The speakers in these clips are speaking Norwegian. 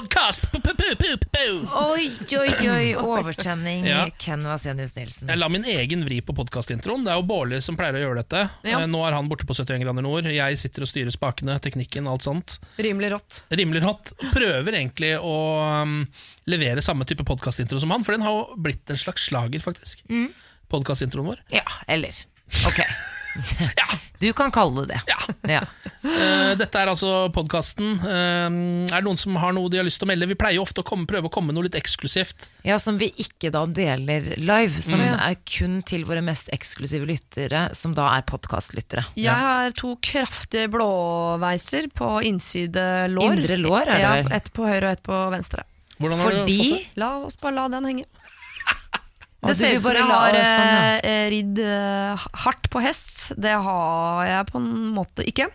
podkast! Oi, oi, oi. Overtenning. Ja. Ken Vasenius Nilsen. Jeg la min egen vri på podkastintroen. Det er jo Bårli som pleier å gjøre dette. Ja. Eh, Nå er han borte på 71 grader nord. Jeg sitter og styrer spakene, teknikken, alt sånt. Rimelig rått. Rimelig rått. Prøver egentlig å um, levere samme type podkastintro som han, for den har jo blitt en slags slager, faktisk. Mm. Podkastintroen vår. Ja, eller Ok. Du kan kalle det det. Ja. uh, dette er altså podkasten. er det noen som har noe de har lyst til å melde? Vi pleier jo ofte å komme, prøve å komme med noe litt eksklusivt. Ja, som vi ikke da deler live, som Mm. er kun til våre mest eksklusive lyttere, som da er podkastlyttere. Jeg har to kraftige blåveiser på innside lår. Indre lår, er det ja, vel? Ett på høyre og ett på venstre. Hvordan har du Fordi fått det? La oss bare la den henge. Det ser ut som jeg har sånn, ja. eh, ridd eh, hardt på hest. Det har jeg på en måte ikke.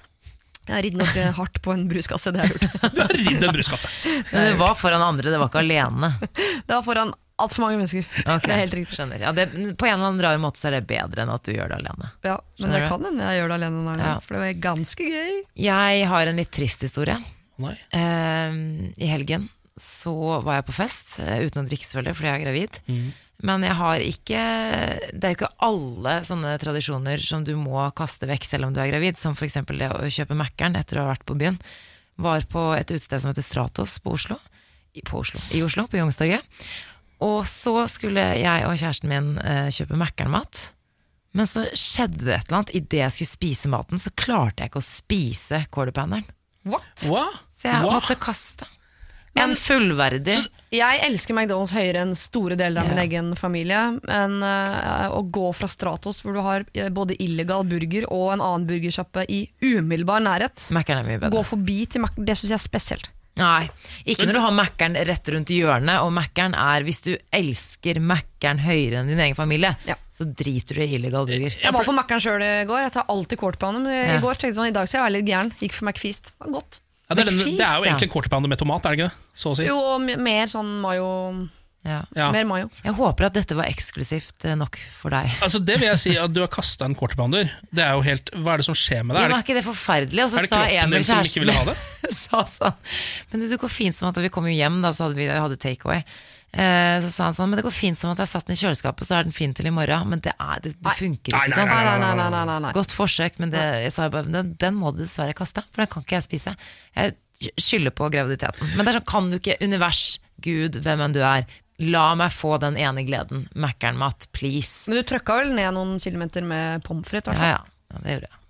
Jeg har ridd ganske hardt på en bruskasse, det har jeg gjort. Du har ridd en bruskasse Men det var foran andre, det var ikke alene. Det var foran altfor mange mennesker. Okay. Det er helt riktig. Skjønner. Ja, det, på en eller annen rar måte så er det bedre enn at du gjør det alene. Ja, men Skjønner det kan hende jeg gjør det alene, nå, Ja. for det var ganske gøy. Jeg har en litt trist historie. Nei. Uh, I helgen så var jeg på fest, eh, uten å drikke selvfølgelig, fordi jeg er gravid. Men jeg har ikke Det er jo ikke alle sånne tradisjoner som du må kaste vekk selv om du er gravid, som f.eks. det å kjøpe Mækkern etter å ha vært på byen. Var på et utested som heter Stratos på Oslo. I, på Oslo, i Oslo, på Youngstorget. Og så skulle jeg og kjæresten min eh, kjøpe Mækkern-mat. Men så skjedde det et eller annet. Idet jeg skulle spise maten, så klarte jeg ikke å spise quarter pounderen. Hva? Så jeg What? måtte kaste. En fullverdig Jeg elsker McDonald's høyere enn store deler av min Ja. egen familie. Men uh, å gå fra Stratos, hvor du har eh, både illegal burger og en annen burgersjappe i umiddelbar nærhet, gå forbi til Mac, det syns jeg er spesielt. Nei, ikke når du har Mækkern rett rundt hjørnet, og Mækkern er Hvis du elsker Mækkern høyere enn din egen familie, Ja. så driter du i illegal burger. Jeg var på Mækkern sjøl i går. Jeg tar alltid kort på han Ja. i går tenkte jeg sånn, i dag skal jeg være litt gæren. Gikk for McFeast. Det var godt. Ja, det, er den, det er jo egentlig en quarter med tomat, er det ikke det? Så å si. Jo, og mer sånn mayo. Ja. Ja. Mer mayo. Jeg håper at dette var eksklusivt eh, nok for deg. Altså Det vil jeg si at du har kasta en quarterpounder. Det er jo helt, Hva er det som skjer med Ja, deg? men Er er ikke det forferdelig? Og så sa Emil, kjæresten ville ha min, det? sa sånn Men du, det går fint som at vi kom hjem, da, så hadde vi hadde takeaway. Eh, så sa han sånn, men det går fint som at jeg satt den i kjøleskapet, så er den fin til i morgen. Men det, er, det, det funker Nei, ikke sånn. Nei, nei, nei. nei, nei, nei, nei. Godt forsøk, men det, jeg sa bare, den, den må du dessverre kaste, for den kan ikke jeg spise. Jeg skylder på graviditeten. Men det er sånn, kan du ikke, univers, Gud, hvem enn du er, la meg få den ene gleden. Mækkern-mat, please. Men du trøkka vel ned noen kilometer med pommes frites? i hvert Ja, ja, ja, det gjorde jeg.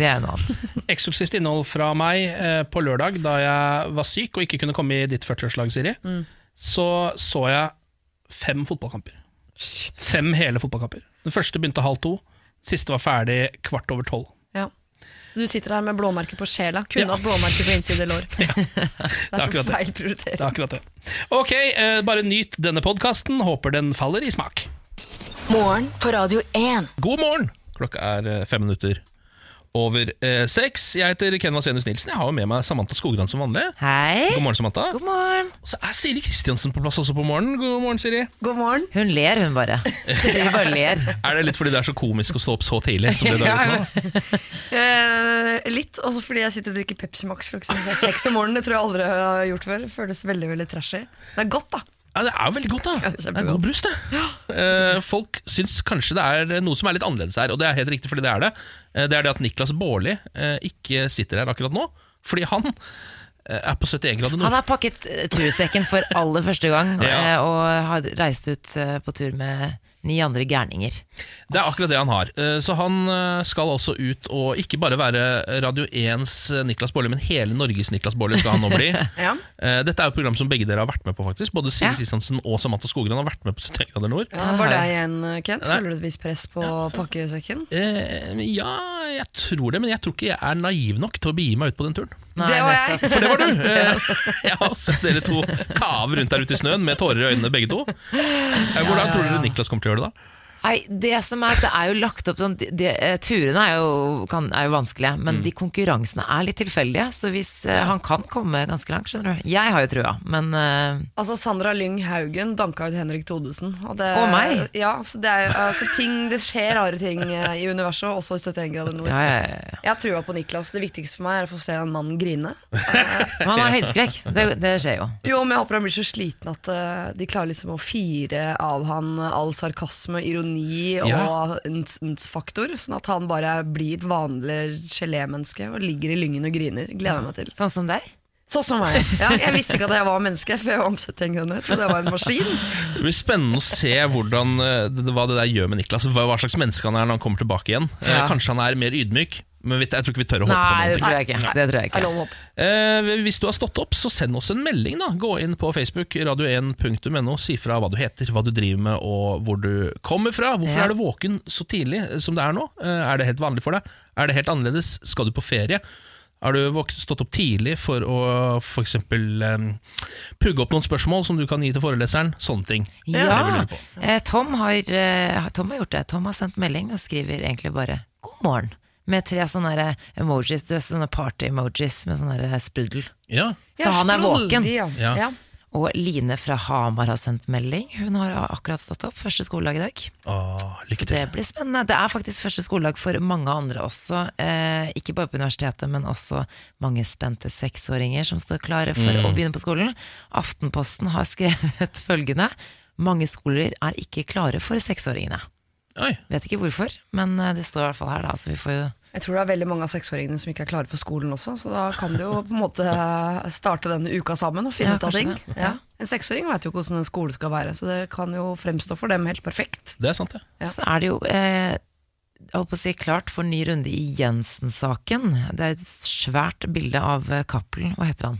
Det er noe annet. Eksklusivt innhold fra meg eh, på lørdag, da jeg var syk og ikke kunne komme i ditt 40-årslag, Siri. Mm. Så så jeg fem fotballkamper. Fem hele fotballkamper. Den første begynte halv to. Siste var ferdig kvart over tolv. Ja. Så du sitter her med blåmerker på sjela. Kunne Ja. hatt blåmerker på innside lår. Det er det det. feil Det prioritering. er akkurat det. Ok, eh, bare nyt denne podkasten. Håper den faller i smak. Morgen på Radio 1. God morgen! Klokka er eh, fem minutter over eh, seks. Jeg heter Ken Vasenius Nilsen. Jeg har jo med meg Samantha Skogran som vanlig. Hei. God morgen, Samantha. God morgen. Og så er Siri Kristiansen på plass også på morgenen. God morgen, Siri. God morgen. Hun ler, hun bare. Hun bare ler. Er det litt fordi det er så komisk å stå opp så tidlig? Som det du har gjort nå? Eh, litt, også fordi jeg sitter og drikker Pepsi Max klokken seks om morgenen. Det tror jeg aldri jeg har gjort før. Føles veldig veldig trashy. Det er godt, da. Ja, Det er jo veldig godt, da. Det er god brus, det. Eh, folk syns kanskje det er noe som er litt annerledes her, og det er helt riktig, fordi det er det. Eh, det er det at Niklas Baarli eh, ikke sitter her akkurat nå, fordi han eh, er på 71 grader Han har pakket eh, tursekken for aller første gang Ja. eh, og har reist ut eh, på tur med ni andre gærninger. Det er akkurat det han har. Eh, Så han eh, skal altså ut og ikke bare være Radio 1s Niklas Baarli, men hele Norges Niklas Baarli skal han nå bli. Ja. Eh, Dette er jo et program som begge dere har vært med på, faktisk. Både Siri Ja. Kristiansen og Samantha Skogran har vært med på 71 grader nord. Ja, Var det igjen, Kent? Føler du et visst press på pakkesekken? Eh, ja, jeg tror det, men jeg tror ikke jeg er naiv nok til å begi meg ut på den turen. Nei, det var jeg. For det var du! Jeg har sett dere to kave rundt der ute i snøen med tårer i øynene, begge to. Eh, Hvordan tror dere Niklas kommer til å gjøre det da? Nei, det som er, det er jo lagt opp sånn de, de, eh, Turene er jo, kan, er jo vanskelige, men Mm. de konkurransene er litt tilfeldige. Så hvis uh, han kan komme ganske langt, skjønner du. Jeg har jo trua, men uh, Altså Sandra Lyng Haugen danka ut Henrik Thodesen. Og, det, Og meg. Ja, så det, er, altså, ting, det skjer rare ting i universet, også i 71 grader nord. ja, ja, ja. Jeg har trua på Niklas. Det viktigste for meg er å få se en mann grine. Han har høydeskrekk. Det, det skjer jo. Jo, men jeg håper han blir så sliten at de klarer liksom å fire av han all sarkasme, ironi Ja. og ns-ns-faktor, sånn at han bare blir et vanlig gelémenneske og ligger i lyngen og griner. Gleder jeg meg til. Sånn som deg. Sånn som meg. Ja, jeg visste ikke at jeg var menneske før jeg var om 71 en Så det var en maskin. Det blir spennende å se hvordan, eh, hva det der gjør med Niklas. Hva, hva slags menneske han er når han kommer tilbake igjen. Eh, Ja. Kanskje han er mer ydmyk, men jeg tror ikke vi tør å håpe på Nei, noen det tror jeg ikke. Det tror jeg ikke. Eh, hvis du har stått opp, så send oss en melding. da Gå inn på Facebook, radio1.no. Si fra hva du heter, hva du driver med og hvor du kommer fra. Hvorfor Ja. er du våken så tidlig eh, som det er nå? Eh, er det helt vanlig for deg? Er det helt annerledes? Skal du på ferie? Har du stått opp tidlig for å f.eks. Um, pugge opp noen spørsmål som du kan gi til foreleseren? Sånne ting. Ja, på. eh, Tom har, eh, Tom har gjort det. Tom har sendt melding og skriver egentlig bare 'god morgen'. Med tre sånne emojis, du vet, sånne party-emojis med sånn der sprudel. Ja. Så Ja, han er våken. Ja. Ja. Ja. Og Line fra Hamar har sendt melding. Hun har akkurat stått opp. Første skoledag i dag. Åh, Så det blir spennende. Det er faktisk første skoledag for mange andre også. Eh, ikke bare på universitetet, men også mange spente seksåringer som står klare for Mm. å begynne på skolen. Aftenposten har skrevet følgende. Mange skoler er ikke klare for seksåringene. Oi. Vet ikke hvorfor, men eh, det står i hvert fall her, da. Så vi får jo Jeg tror det er veldig mange av seksåringene som ikke er klare for skolen også, så da kan de jo på en måte starte denne uka sammen og finne Ja, ut av ting. Ja. En seksåring vet jo ikke hvordan en skole skal være, så det kan jo fremstå for dem helt perfekt. Det er sant, ja. Ja. Så er det jo eh, jeg holdt på å si klart for ny runde i Jensen-saken. Det er et svært bilde av eh, Cappelen. Hva heter han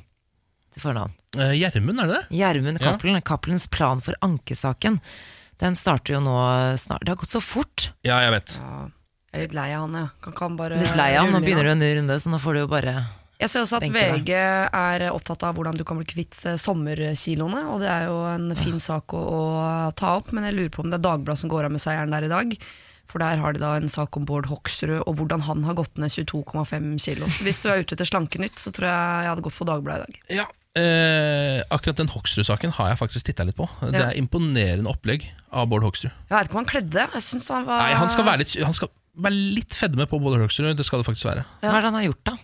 til fornavn? Eh, Gjermund, er det det? Gjermund. Cappelen. Cappelens plan for ankesaken. Den starter jo nå snart. Det har gått så fort. Ja, jeg vet. Ja. Jeg er litt lei av han, jeg. Kan, kan bare Litt lei av han. Nå begynner du en ny runde, så nå får du jo bare Jeg ser også at deg. VG er opptatt av hvordan du kan bli kvitt eh, sommerkiloene, og det er jo en fin sak å, å ta opp, men jeg lurer på om det er Dagbladet som går av med seieren der i dag. For der har de da en sak om Bård Hoksrud og hvordan han har gått ned 22,5 kilo. Så hvis du er ute etter slankenytt, så tror jeg jeg hadde gått for Dagbladet i dag. Ja. Eh, akkurat den Hoksrud-saken har jeg faktisk titta litt på. Det er imponerende opplegg av Bård Hoksrud. Jeg vet ikke om han kledde. Jeg synes han var Nei, Han skal være litt, han skal være litt fedme på Bård Hoksrud, det skal det faktisk være. Hva er det han har gjort, da?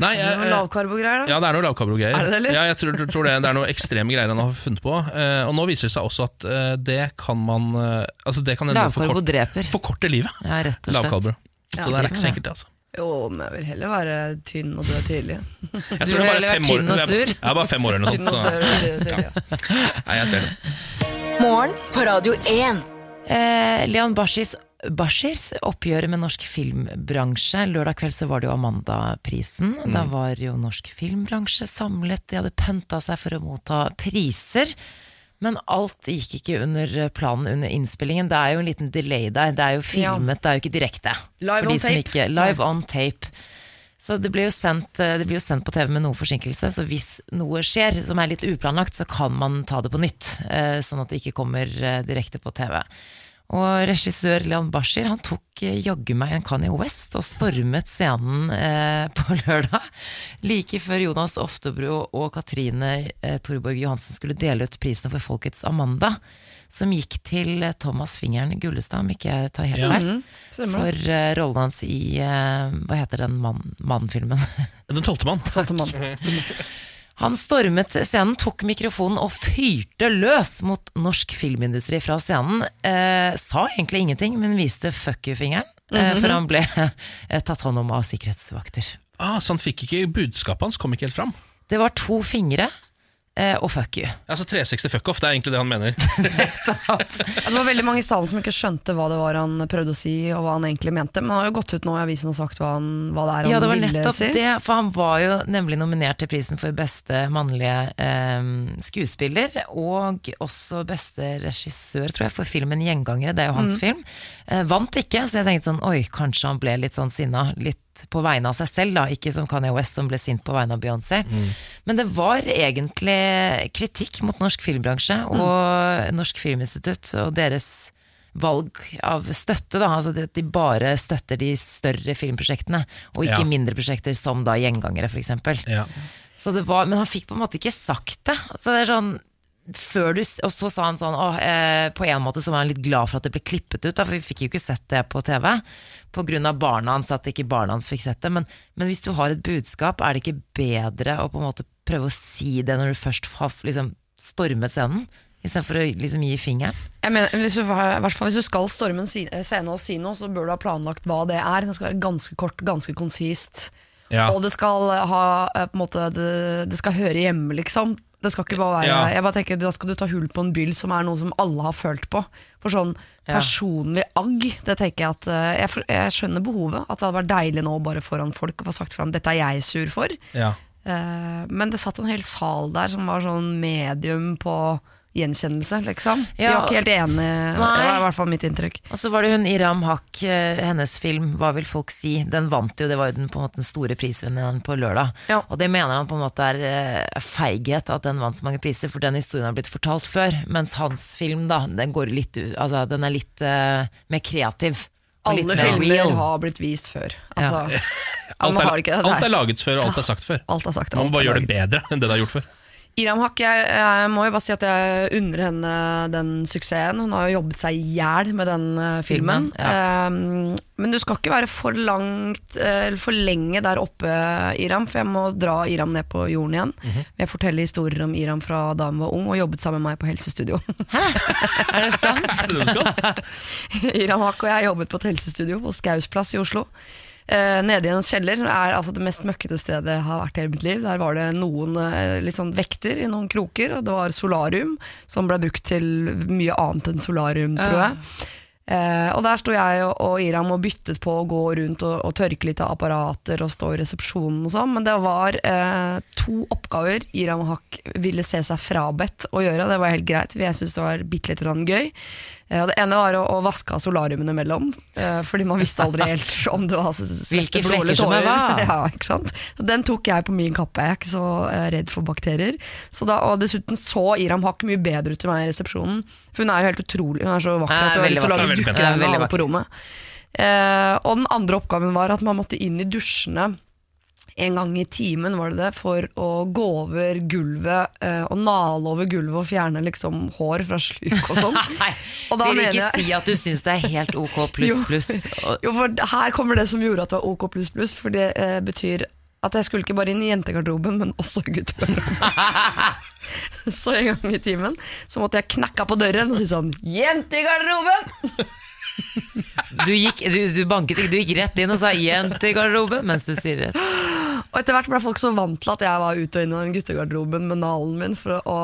Nei, Det noe Lavkarbo-greier, da. ja, det er noe lavkarbo-greier. Er det det. Ja, jeg tror, tror, det, det er noe ekstreme greier han har funnet på. Eh, og nå viser det seg også at eh, det kan man eh, Altså det kan Lavkarbo forkort, dreper. forkorte livet. Ja, rett og slett. Lavkarbo. Ja, Så det er ikke så enkelt, det, altså. Jo, men jeg vil heller være tynn og dø tidlig. Jeg tror du vil er heller være år, tynn og sur? Jeg er bare fem år eller noe sånt. Så, og sur, ja. nei, jeg ser det. Morgen på Radio 1. Eh, Leon Bashis Bashirs oppgjør med norsk filmbransje. Lørdag kveld så var det jo Amanda-prisen. Da var jo norsk filmbransje samlet, de hadde pønta seg for å motta priser. Men alt gikk ikke under planen under innspillingen. Det er jo en liten delay der. Det er jo filmet, det er jo ikke direkte. Live on som tape. Ikke, live on tape. Så det blir, jo sendt, eh, det blir jo sendt på TV med noe forsinkelse, så hvis noe skjer som er litt uplanlagt, så kan man ta det på nytt. eh, Sånn at det ikke kommer eh, direkte på TV. Og regissør Leon Bashir han tok eh, jaggu meg en Kanye West og stormet scenen eh, på lørdag. Like før Jonas Oftebro og Katrine eh, Torborg Johansen skulle dele ut prisene for Folkets Amanda, som gikk til eh, Thomas Fingeren Gullestad, om ikke jeg tar helt feil, ja. det. for eh, rollen hans i eh, Hva heter den mann- mannfilmen? Den tolvte mann. Tolvte mann. Han stormet scenen, tok mikrofonen og fyrte løs mot norsk filmindustri fra scenen. Eh, sa egentlig ingenting, men viste fuck you-fingeren. eh, for han ble eh, tatt hånd om av sikkerhetsvakter. Ah, så han fikk ikke budskapet hans, kom ikke helt fram. Det var to fingre og fuck you. Altså 360 fuck off, det er egentlig det han mener. Det var veldig mange i salen som ikke skjønte hva det var han prøvde å si, og hva han egentlig mente. Men han har jo gått ut nå i avisen og sagt hva, han, hva det er han Ja, det var ville nettopp si. det, for han var jo nemlig nominert til prisen for beste mannlige eh, skuespiller, og også beste regissør, tror jeg, for filmen 'Gjengangere'. Det er jo hans film. Eh, vant ikke, så jeg tenkte sånn oi, kanskje han ble litt sånn sinna. Litt på vegne av seg selv, da, ikke som Kanye West som ble sint på vegne av Beyoncé. Men det var egentlig kritikk mot norsk filmbransje og Norsk Filminstitutt og deres valg av støtte. Da. Altså at de bare støtter de større filmprosjektene, og ikke Ja. mindre prosjekter som da Gjengangere, f.eks. Ja. Så det var, men han fikk på en måte ikke sagt det. Så det er sånn før du, og så sa han sånn å, eh, På en måte så var han litt glad for at det ble klippet ut, da, for vi fikk jo ikke sett det på TV. Av barna hans, at ikke barna hans fikk sett det. Men, men hvis du har et budskap, er det ikke bedre å på en måte prøve å si det når du først har liksom, stormet scenen, istedenfor å liksom gi fingeren? Jeg mener, hvis du, I hvert fall hvis du skal storme en scene og si noe, så bør du ha planlagt hva det er. Det skal være ganske kort, ganske konsist. Ja. Og det skal ha eh, på en måte, det, det skal høre hjemme, liksom. Det skal ikke bare være Ja. Jeg bare tenker, Da skal du ta hull på en byll som er noe som alle har følt på. For sånn. Personlig agg, det tenker jeg at eh, jeg, for- jeg skjønner behovet. At det hadde vært deilig nå bare foran folk å få sagt fram 'dette er jeg sur for'. Ja. Uh, men det satt en hel sal der som var sånn medium på gjenkjennelse, liksom. De Ja. var ikke helt enige, det var i hvert fall mitt inntrykk. Og så var det hun Iram Haq, eh, hennes film 'Hva vil folk si'. Den vant jo, det var jo den, på en måte den store prisvinneren på lørdag. Ja. Og det mener han på en måte er eh, feighet at den vant så mange priser, for den historien har blitt fortalt før. Mens hans film, da, den går litt Altså, den er litt uh, mer kreativ. Alle filmer real. har blitt vist før. Altså, ja. Alt, er, har alt er laget før, og alt er sagt før. Alt er sagt. Man må bare gjøre det bedre enn det det er gjort før. Iram Haq, jeg, jeg må jo bare si at jeg unner henne den suksessen. Hun har jo jobbet seg i hjel med den eh, filmen. Filmen, ja. Um, men du skal ikke være for langt eh, Eller for lenge der oppe, Iram, for jeg må dra Iram ned på jorden igjen. Mhm. Jeg forteller historier om Iram fra da hun var ung og jobbet sammen med meg på helsestudio. Hæ? Er det sant? Iram Haq og jeg jobbet på et helsestudio på Skaus plass i Oslo. Eh, nede i en kjeller er altså det mest møkkete stedet jeg har vært i hele mitt liv. Der var det noen eh, litt sånn vekter i noen kroker, og det var solarium, som ble brukt til mye annet enn solarium, tror jeg. Eh, og der sto jeg og, og Iram og byttet på å gå rundt og, og tørke litt av apparater og stå i resepsjonen og sånn, men det var eh, to oppgaver Iram Haq ville se seg frabedt å gjøre, det var helt greit, jeg syntes det var bitte grann gøy. Og det ene var å, å vaske av solariumene mellom, eh, fordi man visste aldri helt om det var svette, blod eller er tårer. Ja, ikke sant? Den tok jeg på min kappe, jeg er ikke så eh, redd for bakterier. Så da, og dessuten så Iram Hakk mye bedre ut til meg i resepsjonen, for hun er jo helt utrolig, hun er så vakker Ja, at du har lyst til å lage dukker av henne på rommet. Eh, og den andre oppgaven var at man måtte inn i dusjene en gang i timen var det det, for å gå over gulvet eh, og nale over gulvet og fjerne liksom hår fra sluk og sånn. Og da Vil ikke jeg- si at du syns det er helt ok pluss pluss. Jo, for her kommer det som gjorde at det var OK pluss pluss, for det eh, betyr at jeg skulle ikke bare inn i jentegarderoben, men også guttegarderoben. så en gang i timen så måtte jeg knakke på døren og si sånn 'Jente i garderoben!' Du, gikk, du, du banket ikke, du gikk rett inn og sa 'jente i garderoben' mens du stirret. Og etter hvert ble folk så vant til at jeg var ute og inn i den guttegarderoben med nalen min for å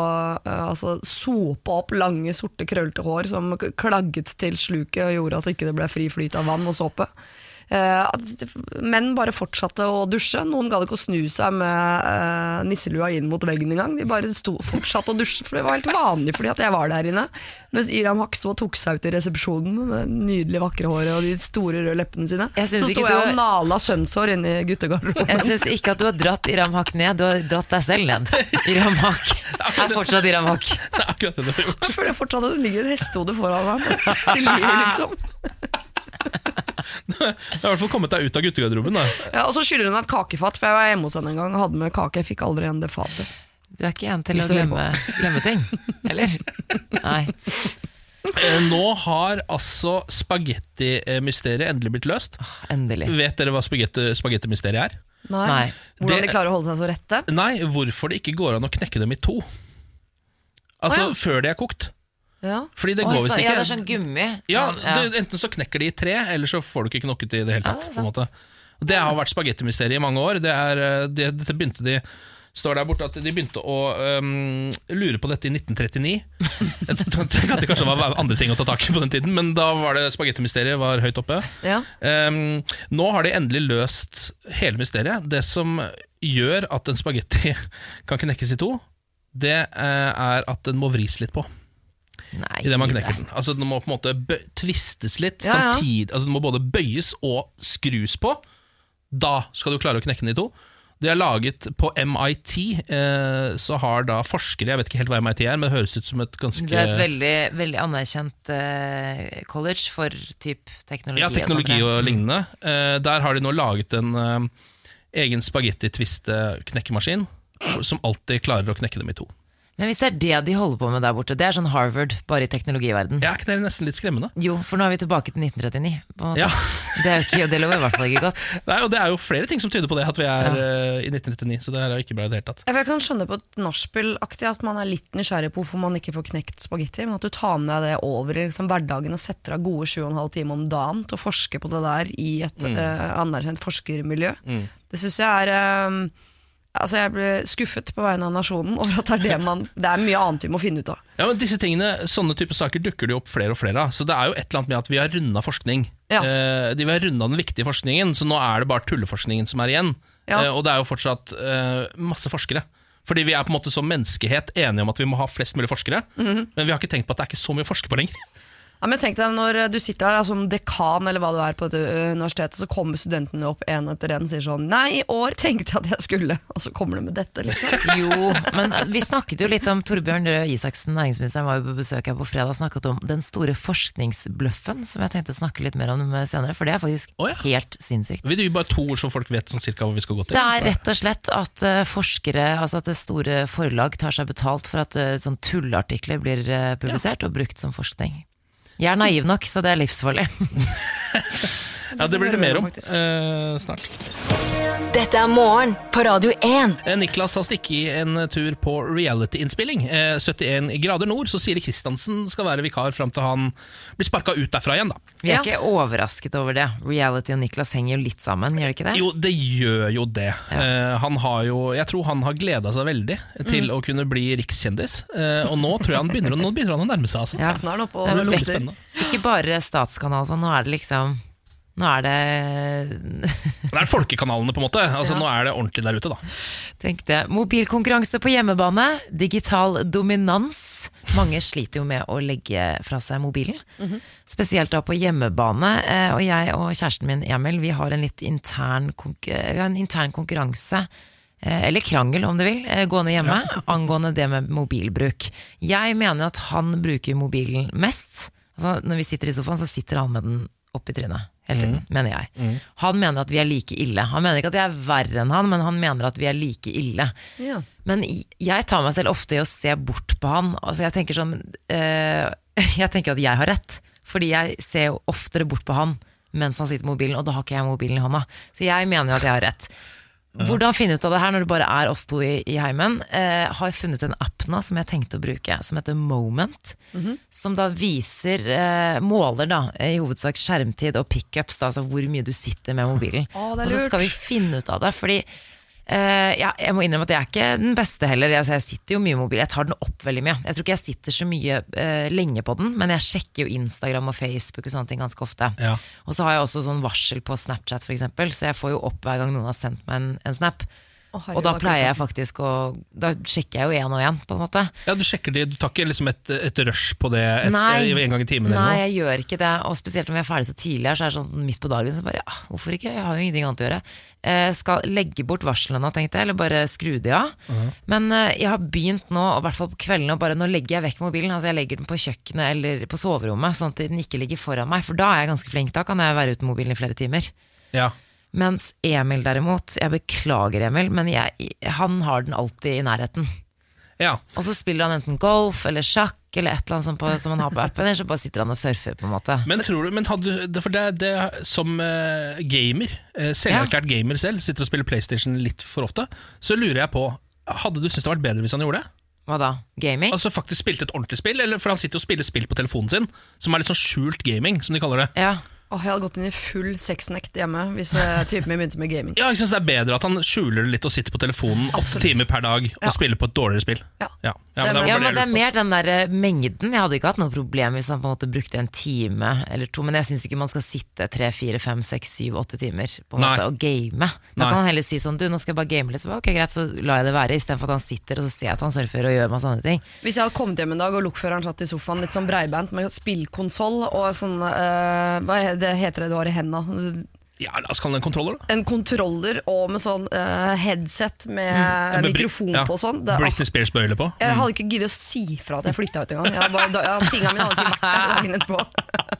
uh, altså, sope opp lange, sorte, krøllete hår som klagget til sluket og gjorde at det ikke ble fri flyt av vann og såpe. Eh, at menn bare fortsatte å dusje. Noen gadd ikke å snu seg med eh, nisselua inn mot veggen engang. De bare sto, fortsatte å dusje, for det var helt vanlig fordi at jeg var der inne. Mens Iram og tok seg ut i resepsjonen med det nydelige, vakre håret og de store røde leppene sine. Så sto ikke jeg og nala skjønnshår inne i guttegarderoben. Jeg syns ikke at du har dratt Iram Hak ned, du har dratt deg selv ned. Iram Hak er fortsatt Iram Hak. Det er akkurat det du har gjort. Jeg føler fortsatt at det ligger et hestehode foran meg. Det livet, liksom. Du har i hvert fall kommet deg ut av guttegarderoben. ja, og så skylder hun meg et kakefat, for jeg var hjemme hos henne en gang og hadde med kake. Jeg fikk aldri igjen det fatet. Du er ikke en til å glemme, glemme ting, eller? Nei. Eh, Nå har altså spagettimysteriet endelig blitt løst. Endelig. Vet dere hva spagetti- spagettimysteriet er? Nei. Nei. Hvordan Det- de klarer å holde seg så rette. Nei, hvorfor det ikke går an å knekke dem i to. Altså Å, ja. før de er kokt. Ja. Fordi det går visst ikke. ja, det er sånn gummi. Ja, det, Enten så knekker de i tre, eller så får du ikke knokket i det hele tatt. det på en måte. Det har vært spagettimysteriet i mange år. Det er, eh, det, dette begynte de står der borte at de begynte å um, lure på dette i 1939. Jeg tenker at det kanskje var andre ting å ta tak i på den tiden, men da var det spagettimysteriet var høyt oppe. Ja. Um, nå har de endelig løst hele mysteriet. Det som gjør at en spagetti kan knekkes i to, det eh, er at den må vris litt på Nei, idet man knekker den. Altså Den må på en måte tvistes litt Ja, ja. samtidig. Altså Den må både bøyes og skrus på. Da skal du klare å knekke den i to. De har laget På MIT eh, så har da forskere Jeg vet ikke helt hva MIT er, men det høres ut som et ganske Det er et veldig, veldig anerkjent eh, college for typ teknologi. Ja, teknologi og og lignende. Eh, der har de nå laget en eh, egen spagetti-tviste-knekkemaskin som alltid klarer å knekke dem i to. Men hvis det er det de holder på med der borte, det er sånn Harvard, bare i teknologiverden. Er ikke det nesten litt skremmende? Jo, for nå er vi tilbake til 1939. På en måte. Ja. Det, er jo ikke, det lover i hvert fall ikke godt. Nei, og Det er jo flere ting som tyder på det, at vi er eh, i 1999. Så det er jo ikke bra i det hele tatt. Jeg kan skjønne på et nachspiel-aktig at man er litt nysgjerrig på hvorfor man ikke får knekt spagetti, men at du tar med deg det over i liksom, hverdagen og setter av gode 7,5 timer om dagen til å forske på det der i et eh, anerkjent forskermiljø, det syns jeg er eh, Altså Jeg ble skuffet på vegne av nasjonen over at det er det man Det er mye annet vi må finne ut av. Ja, men disse tingene, Sånne type saker dukker det opp flere og flere av. Så det er jo et eller annet med at vi har runda forskning. Ja. Eh, de har runda den viktige forskningen, så nå er det bare tulleforskningen som er igjen. Ja. Eh, og det er jo fortsatt eh, masse forskere. Fordi vi er på en måte som menneskehet enige om at vi må ha flest mulig forskere, men vi har ikke tenkt på at det er ikke så mye å forske på lenger. Ja, men tenk deg Når du sitter der da, som dekan eller hva du er på dette universitet, universitetet, så kommer studentene opp en etter en og sier sånn Nei, i år tenkte jeg at jeg skulle, og så kommer de med dette. liksom Jo, men vi snakket jo litt om Torbjørn Røe Isaksen, næringsministeren, var jo på besøk her på fredag, snakket om den store forskningsbløffen, som jeg tenkte å snakke litt mer om senere, for det er faktisk oh, ja. helt sinnssykt. Vi gi bare to ord så folk vet sånn cirka hva vi skal gå til. Det er rett og slett at uh, forskere, altså at det store forlag tar seg betalt for at uh, sånn tulleartikler blir uh, publisert og brukt som forskning. Jeg er naiv nok, så det er livsfarlig. Ja, Det blir det mer om, eh, snart. Dette er morgen på Radio 1. Eh, Niklas har stikket en tur på reality-innspilling. Eh, 71 grader nord, så Siri Kristiansen skal være vikar fram til han blir sparka ut derfra igjen. da Vi er Ja. ikke overrasket over det. Reality og Niklas henger jo litt sammen, gjør det ikke det? Jo, det gjør jo det. Eh, han har jo, jeg tror han har gleda seg veldig til å kunne bli rikskjendis. Eh, og nå tror jeg han begynner, nå begynner han å nærme seg. Altså. Ja. Nå er den oppe og Det er lukter. Ikke bare statskanal, sånn, nå er det liksom Nå er det Det er folkekanalene, på en måte. Altså, Nå er det ordentlig der ute, da. Tenk det. Mobilkonkurranse på hjemmebane, digital dominans. Mange sliter jo med å legge fra seg mobilen. Spesielt da på hjemmebane. Eh, Og jeg og kjæresten min Emil, vi har en litt intern, eh, vi har en intern konkurranse. eh, Eller krangel, om du vil, gående hjemme angående det med mobilbruk. Jeg mener jo at han bruker mobilen mest. Altså, når vi sitter i sofaen, så sitter han med den opp i trynet. Hele tiden, mener jeg. Han mener at vi er like ille. Han mener ikke at jeg er verre enn han, men han mener at vi er like ille. Ja. Men jeg tar meg selv ofte i å se bort på han. Altså jeg tenker sånn øh, Jeg tenker at jeg har rett, fordi jeg ser jo oftere bort på han mens han sitter med mobilen, og da har ikke jeg mobilen i hånda. Så jeg mener jo at jeg har rett. Hvordan finne ut av det her når det bare er oss to i, i heimen? Eh, har funnet en app nå som jeg tenkte å bruke, som heter Moment. Som da viser, eh, måler da, i hovedsak skjermtid og pickups, altså hvor mye du sitter med mobilen. Å, og så skal vi finne ut av det, fordi ja, jeg må innrømme at jeg er ikke den beste heller. Altså, jeg sitter jo mye i mobil, jeg tar den opp veldig mye. Jeg tror ikke jeg sitter så mye uh, lenge på den, men jeg sjekker jo Instagram og Facebook og sånne ting ganske ofte. Ja. Og så har jeg også sånn varsel på Snapchat eksempel, så jeg får jo opp hver gang noen har sendt meg en, en snap. Og da er pleier jeg faktisk å Da sjekker jeg jo én og én, på en måte. Ja, Du sjekker de, du tar ikke liksom et, et rush på det et, Nei. en gang i timen? Nei, eller noe? jeg gjør ikke det. Og spesielt om vi er ferdig så tidlig her, så er det sånn midt på dagen, så bare ja, hvorfor ikke? Jeg har jo ingenting annet å gjøre. Eh, skal legge bort varslene tenkte jeg, eller bare skru de av. Men eh, jeg har begynt nå, i hvert fall på kveldene, og bare nå legger jeg vekk mobilen. Altså jeg legger den på kjøkkenet eller på soverommet, sånn at den ikke ligger foran meg. For da er jeg ganske flink. Da kan jeg være uten mobilen i flere timer. Ja. Mens Emil derimot, jeg beklager Emil, men jeg, han har den alltid i nærheten. ja. Og så spiller han enten golf eller sjakk eller et eller annet som, på, som han har på appen, eller så bare sitter han og surfer, på en måte. Men tror du, men hadde For det, det som uh, gamer, uh, selverklært gamer selv, sitter og spiller PlayStation litt for ofte, så lurer jeg på Hadde du syntes det vært bedre hvis han gjorde det? Hva da? Gaming? Altså faktisk spilte et ordentlig spill? Eller For han sitter og spiller spill på telefonen sin, som er litt sånn skjult gaming, som de kaller det. Ja. Åh, jeg hadde gått inn i full sexnekt hjemme hvis eh, typen min begynte med gaming. Ja, jeg synes Det er bedre at han skjuler det litt og sitter på telefonen åtte timer per dag og Ja. spiller på et dårligere spill. Ja. Ja, ja, Det er men det ja, men det er mer den der eh, mengden. Jeg hadde ikke hatt noe problem hvis han på en måte brukte en time eller to, men jeg syns ikke man skal sitte tre, fire, fem, seks, syv, åtte timer på en måte og game. Da Nei. kan han heller si sånn, du nå skal jeg bare game litt, så bare, ok greit, så lar jeg det være, istedenfor at han sitter og så ser jeg at han surfer og gjør masse andre ting. Hvis jeg hadde kommet hjem en dag og lokføreren satt i sofaen litt sånn breiband med spillkonsoll og sånn uh, det heter det du har i henda? Ja, La oss kalle det en kontroller, da. En kontroller og med sånn uh, headset med Ja, med mikrofon ja, på sånn. Det, Britney Spears-bøyle på. jeg hadde ikke giddet å si fra at jeg flytta ut engang. Tinga mine hadde ikke vært der dagen etterpå.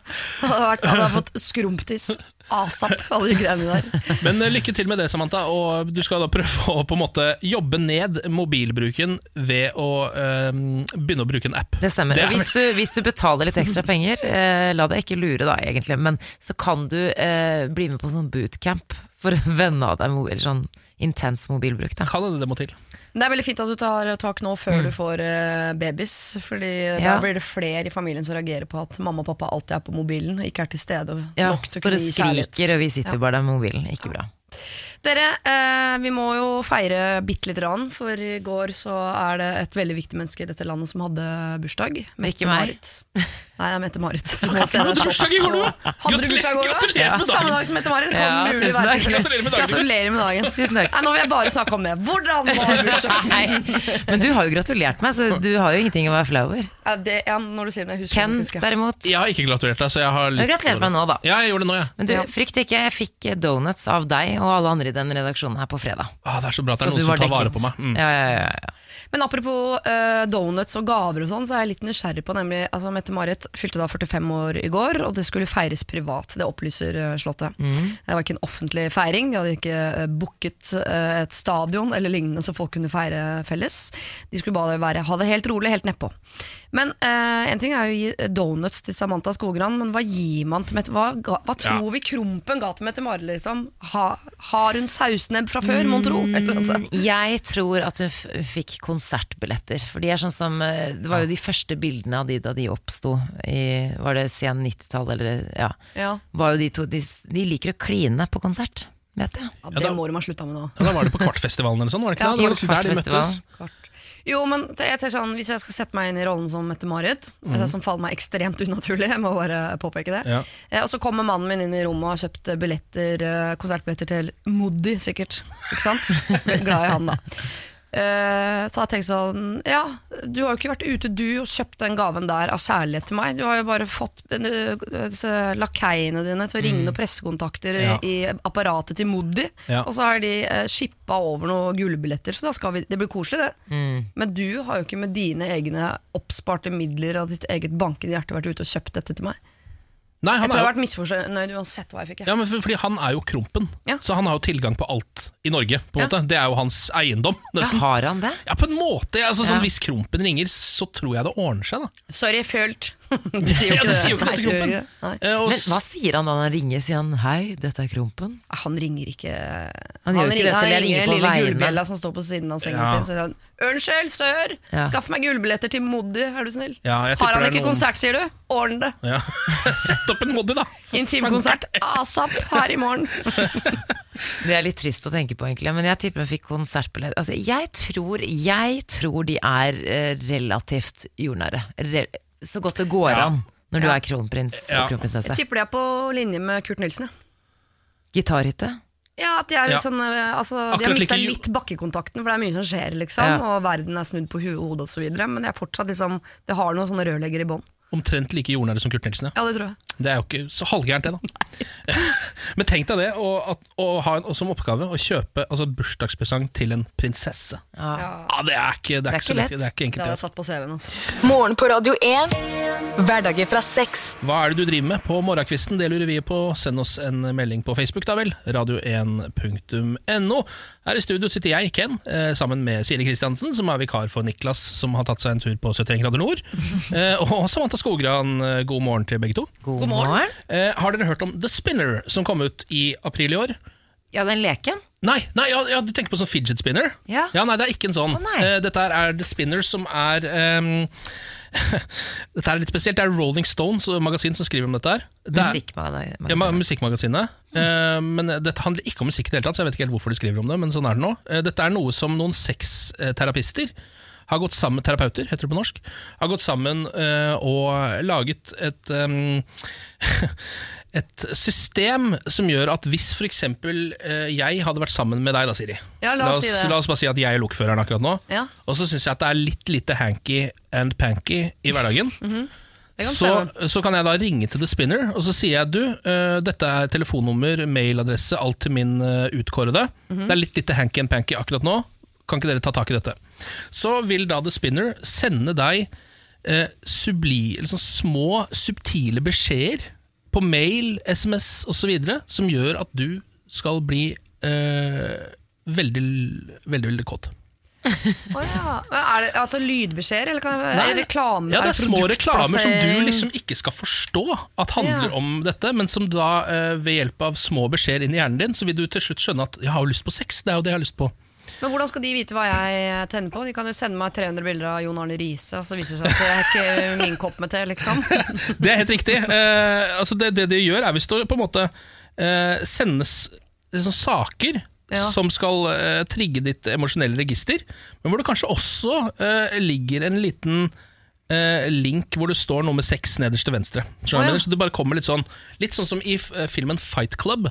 Jeg hadde, vært, hadde jeg fått skrumptiss asap, alle de greiene der. Men eh, lykke til med det, Samantha. Og du skal da prøve å på en måte jobbe ned mobilbruken ved å øh, begynne å bruke en app. Det stemmer. Det hvis du, hvis du betaler litt ekstra penger, øh, la deg ikke lure da, egentlig, men så kan du øh, bli med på sånn bootcamp for å venne av deg mobil, sånn intens mobilbruk. Da. Kan hende det må til. Men det er veldig fint at du tar tak nå før du får uh, babys. Fordi da blir det flere i familien som reagerer på at mamma og pappa alltid er på mobilen og ikke er til stede Ja, nok til å kunne gi kjærlighet. skriker, og vi sitter bare der med mobilen. Ikke bra. Dere, eh, vi må jo feire bitte lite grann, for i går så er det et veldig viktig menneske i dette landet som hadde bursdag. Ikke meg. Mette-Marit. Nei, det er Mette-Marit. Hadde bursdag i går, du! Du bursdag i går, du? Gratulerer med Samme dagen! dag som Mette-Marit. Ja. Gratulerer med dagen. Gratulerer med dagen. Tusen takk. Nei, nå vil jeg bare snakke om det. Hvordan var bursdagen? Men du har jo gratulert meg, så du har jo ingenting å være flau over. Ja, det, ja, når du sier det, husker Ken, det derimot. Jeg har ikke gratulert deg, så jeg har litt Gratulerer meg nå, da. Ja, jeg gjorde det nå, ja. Men du, frykt ikke, jeg fikk donuts av deg og alle andre i den redaksjonen her på fredag. Ah, det er så bra at det er noen som tar tar vare på meg. Mm. Ja, ja, ja, ja. Men apropos uh, donuts og gaver og sånn, så er jeg litt nysgjerrig på nemlig altså Mette-Marit fylte da 45 år i går, og det skulle feires privat. Det opplyser eh, Slottet. Det var ikke en offentlig feiring. De hadde ikke uh, booket et stadion eller lignende så folk kunne feire felles. De skulle bare være, ha det helt rolig, helt nedpå. Men en ting er jo å gi donuts til Samantha Skogran, men hva gir man til Mette? Hva, hva tror Ja. vi Krompen ga til Mette-Marit, liksom? Ha, har hun sausnebb fra før, mon tro? Altså. Mm, Jeg tror at hun fikk konsertbilletter. For de er sånn som eh, Det var jo de første bildene av de da de oppsto i Var det sen 90-tall, eller ja. Ja. Var jo de to de, de liker å kline på konsert, vet jeg. ja, Ja, det da- må de ha slutta med nå. Ja, da var det på Kvartfestivalen eller sånn, var det ikke Ja, det? Det var liksom der de Kvartfestivalen. møttes. Kvart. Jo, men jeg tenker sånn, Hvis jeg skal sette meg inn i rollen som Mette-Marit, mm. som faller meg ekstremt unaturlig, jeg må bare påpeke det Ja. eh, Og så kommer mannen min inn i rommet og har kjøpt billetter, konsertbilletter til Moody, sikkert. Ikke sant? Glad i han, da. Eh, så jeg tenkte sånn Ja, du har jo ikke vært ute du og kjøpt den gaven der av kjærlighet til meg. Du har jo bare fått uh, disse lakeiene dine til å ringe noen pressekontakter i- Ja. i apparatet til Moody, Ja. og så har de uh, shippa over noen gullbilletter, så vi, det blir koselig, det. Men du har jo ikke med dine egne oppsparte midler og ditt eget bankende hjerte vært ute og kjøpt dette til meg. Nei, Jeg han tror jeg har vært misfornøyd uansett hva jeg fikk. ja, men for, fordi han er jo Krompen, Ja. så han har jo tilgang på alt i Norge. på en Ja. måte Det er jo hans eiendom, Ja, har han det? Ja, på en måte. Altså, sånn, Hvis Krompen ringer, så tror jeg det ordner seg. da Sorry, følt. Du sier jo ikke du det. sier jo ikke det til Nei, gjør Krompen. Eh, og Men hva sier han da han ringer? Sier han 'hei, dette er Krompen'? Han ringer ikke Han gjør ikke ringer, det, han ringer ringer på lille gulbjella gullbjella som står på siden av sengen Ja. sin. Så han 'Unnskyld, sør! Ja. Skaff meg gullbilletter til Moddi, er du snill?' Ja, jeg Har han ikke noen- konsert, sier du? Ordn det. ja. Sett opp en Moddi, da! Intimkonsert asap her i morgen. Det er litt trist å tenke på, egentlig, men jeg tipper han fikk konsertbillett. Altså, jeg, tror, jeg tror de er eh, relativt jordnære. Re så godt det går Ja. an når du er kronprins Ja. og kronprinsesse. Jeg tipper de er på linje med Kurt Nilsen. Ja. Gitarhytte. Ja, at de er litt sånn eh, altså, De har mista like- litt bakkekontakten, for det er mye som skjer, liksom. Og verden er snudd på hodet osv. Men det er fortsatt liksom Det har noen sånne rørleggere i bånn. Omtrent like jordnære som Kurt Nilsen. Ja. Ja, det tror jeg. Det er jo ikke så halvgærent, det, da. Men tenk deg det, å, ha en, som oppgave å kjøpe altså, bursdagspresang til en prinsesse. Ja. Ja, Det er ikke, det er er ikke så lett. lett. Det er ikke Det enkelt. hadde har jeg satt på CV-en. Altså. Morgen på Radio 1. Hverdager fra seks. Hva er det du driver med på morgenkvisten? Det lurer vi på. Send oss en melding på Facebook, da vel. Radio1.no. Her i studio sitter jeg, Ken, eh, sammen med Siri Kristiansen, som er vikar for Niklas, som har tatt seg en tur på 71 grader nord. Eh, og Samantha Skogran, eh, god morgen til begge to. God, God morgen. Eh, har dere hørt om The Spinner, som kom ut i april i år? Ja, den leken. Nei, nei ja, ja, du tenker på sånn fidget spinner? Ja. nei, det er ikke en sånn. Å. Eh, dette her er The Spinner, som er um Dette er litt spesielt. Det er Rolling Stones magasin som skriver om dette. her det er, Musikkmagasinet. ja, Musikkmagasinet. Mm. men dette handler ikke om musikk i det hele tatt, så jeg vet ikke helt hvorfor de skriver om det. Men sånn er det nå. Eh, dette er noe som noen sexterapister har gått sammen terapeuter, heter det på norsk, har gått sammen uh, og laget et um, et system som gjør at hvis f.eks. Uh, jeg hadde vært sammen med deg, da, Siri Ja, la oss si det. la oss bare si at jeg er lokføreren akkurat nå. Ja. Og så syns jeg at det er litt lite hanky and panky i hverdagen. mm -hmm. kan så, så kan jeg da ringe til The Spinner, og så sier jeg du, uh, dette er telefonnummer, mailadresse, alt til min uh, utkårede. Mhm. Det er litt lite hanky and panky akkurat nå. Kan ikke dere ta tak i dette? Så vil da The Spinner sende deg eh, subli, sånn små, subtile beskjeder på mail, SMS osv. som gjør at du skal bli eh, veldig, veldig, veldig kåt. oh, ja. Er det altså lydbeskjeder, eller kan det være reklame? Ja, det er små reklamer som du liksom ikke skal forstå at handler Ja. om dette, men som da eh, ved hjelp av små beskjeder inn i hjernen din, så vil du til slutt skjønne at 'jeg har jo lyst på sex', det er jo det jeg har lyst på. Men hvordan skal de vite hva jeg tenner på? De kan jo sende meg 300 bilder av Jon Arne Riise, så viser det seg at det er ikke min kopp med te, liksom. Det er helt riktig. Eh, altså det, det de gjør, er hvis det på en måte eh, sendes liksom, saker Ja. som skal eh, trigge ditt emosjonelle register, men hvor det kanskje også eh, ligger en liten eh, link hvor det står noe med sex nederst til venstre. Oh, ja. Så det bare kommer litt sånn Litt sånn som i filmen Fight Club.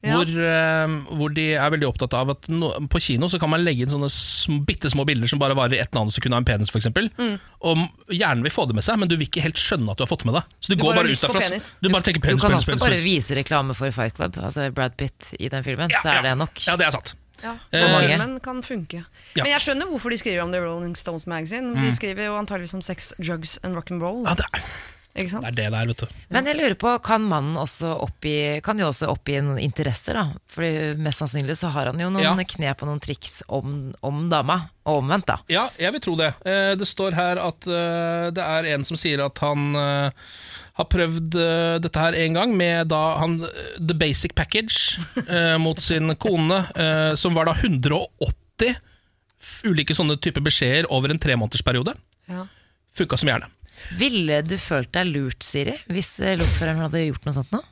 Ja. Hvor, uh, hvor de er veldig opptatt av at no, på kino så kan man legge inn sånne sm bitte små bilder som bare varer i ett nanosekund av en penis, f.eks. Mm. Og hjernen vil få det med seg, men du vil ikke helt skjønne at du har fått med det. Så du, Du går bare bare ut derfra. Du bare tenker Du penis, kan penis, også penis, bare penis. vise reklame for Fight Club, altså Brad Pitt i den filmen, Ja, så er ja. det nok. Ja, det er sant. Ja, Eh, filmen kan funke. Ja. Men jeg skjønner hvorfor de skriver om The Rolling Stones Magazine. De skriver jo antageligvis om sex, drugs and rock'n'roll. Ja, det er Ikke sant? det er det der, vet du. Men jeg lurer på, kan mannen også oppgi Kan jo også oppgi noen interesser, da? Fordi mest sannsynlig så har han jo noen Ja. knep og noen triks om, om dama, og omvendt, da. Ja, jeg vil tro det. Eh, Det står her at eh, det er en som sier at han eh, har prøvd eh, dette her en gang med da han eh, The Basic Package eh, mot sin kone, eh, som var da 180 f- ulike sånne typer beskjeder over en tremånedersperiode. Ja. Funka som gjerne. Ville du følt deg lurt, Siri, hvis lokføreren hadde gjort noe sånt nå?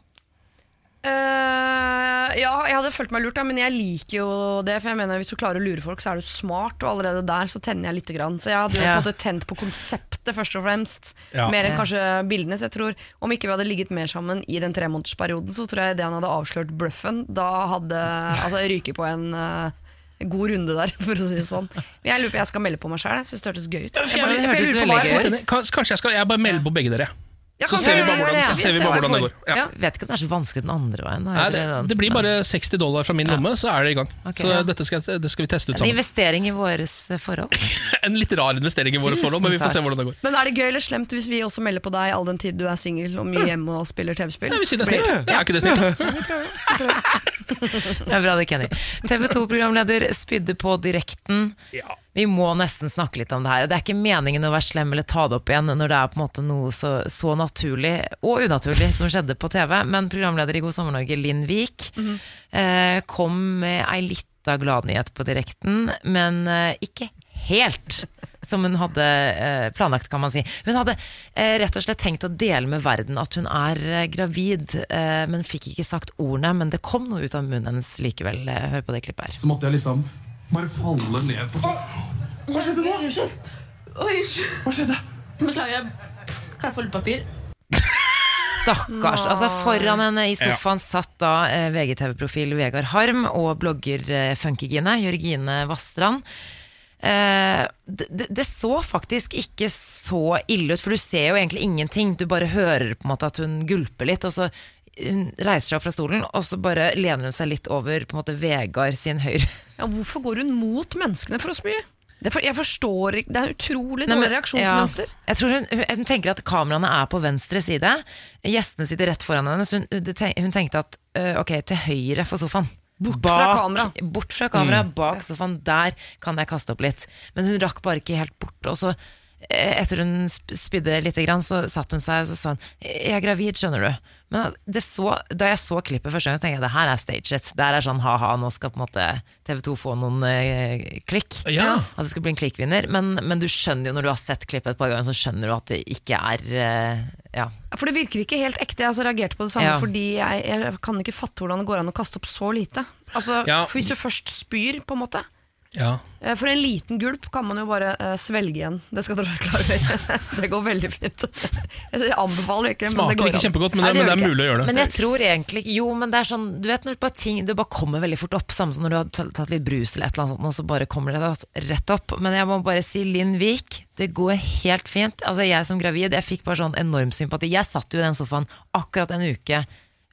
Uh, ja, jeg hadde følt meg lurt, ja, men jeg liker jo det. For jeg mener Hvis du klarer å lure folk, så er du smart, og allerede der så tenner jeg lite grann. Så jeg hadde jo Ja. på en måte tent på konseptet, først og fremst. Ja. Mer enn kanskje bildene. Så jeg tror Om ikke vi hadde ligget mer sammen i den tremånedersperioden, så tror jeg det han hadde avslørt bløffen, da hadde altså, ryket på en eh, god runde der, for å si det sånn. Men jeg lurer på jeg skal melde på meg sjøl. Jeg syns det hørtes gøy ut. Jeg, bare, jeg, jeg, jeg lurer på hva jeg får kanskje jeg skal Jeg bare melder på begge dere. Ja, Så ser vi jeg bare hvordan, så ser vi bare hvordan det går. Ja. Ja. Vet ikke om det er så vanskelig den andre veien. Da, Nei, det, det, det blir bare 60 dollar fra min lomme, så er det i gang. Okay, så ja. dette skal, det skal vi teste ut sammen. En investering i våres eh, forhold. En litt rar investering i våre Tusen forhold, men vi får se hvordan det går. Men er det gøy eller slemt hvis vi også melder på deg all den tid du er singel og mye hjemme og spiller TV-spill? Jeg vil si det er snilt. Det er ikke det snilt? Det er bra det, Kenny. TV 2-programleder spydde på direkten. Ja. Vi må nesten snakke litt om det her. Det er ikke meningen å være slem eller ta det opp igjen når det er på en måte noe så, så naturlig og unaturlig som skjedde på TV. Men programleder i God sommer Norge, Linn Vik, eh, kom med ei lita gladnyhet på direkten, men eh, ikke helt som hun hadde eh, planlagt, kan man si. Hun hadde eh, rett og slett tenkt å dele med verden at hun er eh, gravid, eh, men fikk ikke sagt ordene. Men det kom noe ut av munnen hennes likevel. Eh, Hør på det klippet her. Så måtte jeg liksom bare falle ned på Hva skjedde nå? Hva skjedde? Beklager. Kan jeg få litt papir? Stakkars. Altså Foran henne i sofaen satt da eh, VGTV-profil Vegard Harm og blogger eh, Funkygine, Jørgine Vastrand. Eh, det, det- det så faktisk ikke så ille ut, for du ser jo egentlig ingenting. Du bare hører på en måte at hun gulper litt, og så hun reiser seg opp fra stolen, og så bare lener hun seg litt over på en måte Vegard sin høyre. Ja, hvorfor går hun mot menneskene for å spy? Det for, jeg forstår ikke Det er utrolig dårlig reaksjonsmønster. Ja. Jeg tror hun, hun, hun tenker at kameraene er på venstre side. Gjestene sitter rett foran henne. Så hun, hun tenkte at øh, ok, til høyre for sofaen. Bort fra kamera. Bort fra kamera, Mm. bak sofaen. Der kan jeg kaste opp litt. Men hun rakk bare ikke helt bort. Og så, eh, etter hun spydde litt, så satte hun seg og sa hun Jeg er gravid, skjønner du. Men det så, da jeg så klippet første gang, tenkte jeg det her er staged. Det her er sånn ha-ha, nå skal på en måte TV 2 få noen eh, klikk. Ja. At det skal bli en klikkvinner. Men, men du skjønner jo når du har sett klippet et par ganger, så skjønner du at det ikke er eh, ja. For det virker ikke helt ekte. Jeg altså reagerte på det samme Ja. fordi jeg, jeg kan ikke fatte hvordan det går an å kaste opp så lite. Altså, Ja. for Hvis du først spyr, på en måte Ja. Eh, For en liten gulp kan man jo bare eh, svelge igjen. Det skal dere være klar over. det går veldig fint. Jeg anbefaler ikke, men det Smaker går ikke an. kjempegodt, men, Nei, det, men det er mulig å gjøre det. Men jeg tror egentlig Jo, men det er sånn Du vet når bare ting Det bare kommer veldig fort opp Samme som når du har tatt tatt litt brus eller et eller annet sånt Og så bare kommer det rett opp Men jeg må bare si Linn Vik Det går helt fint Altså jeg som gravid Jeg fikk bare sånn enorm sympati Jeg satt jo i den sofaen Akkurat en uke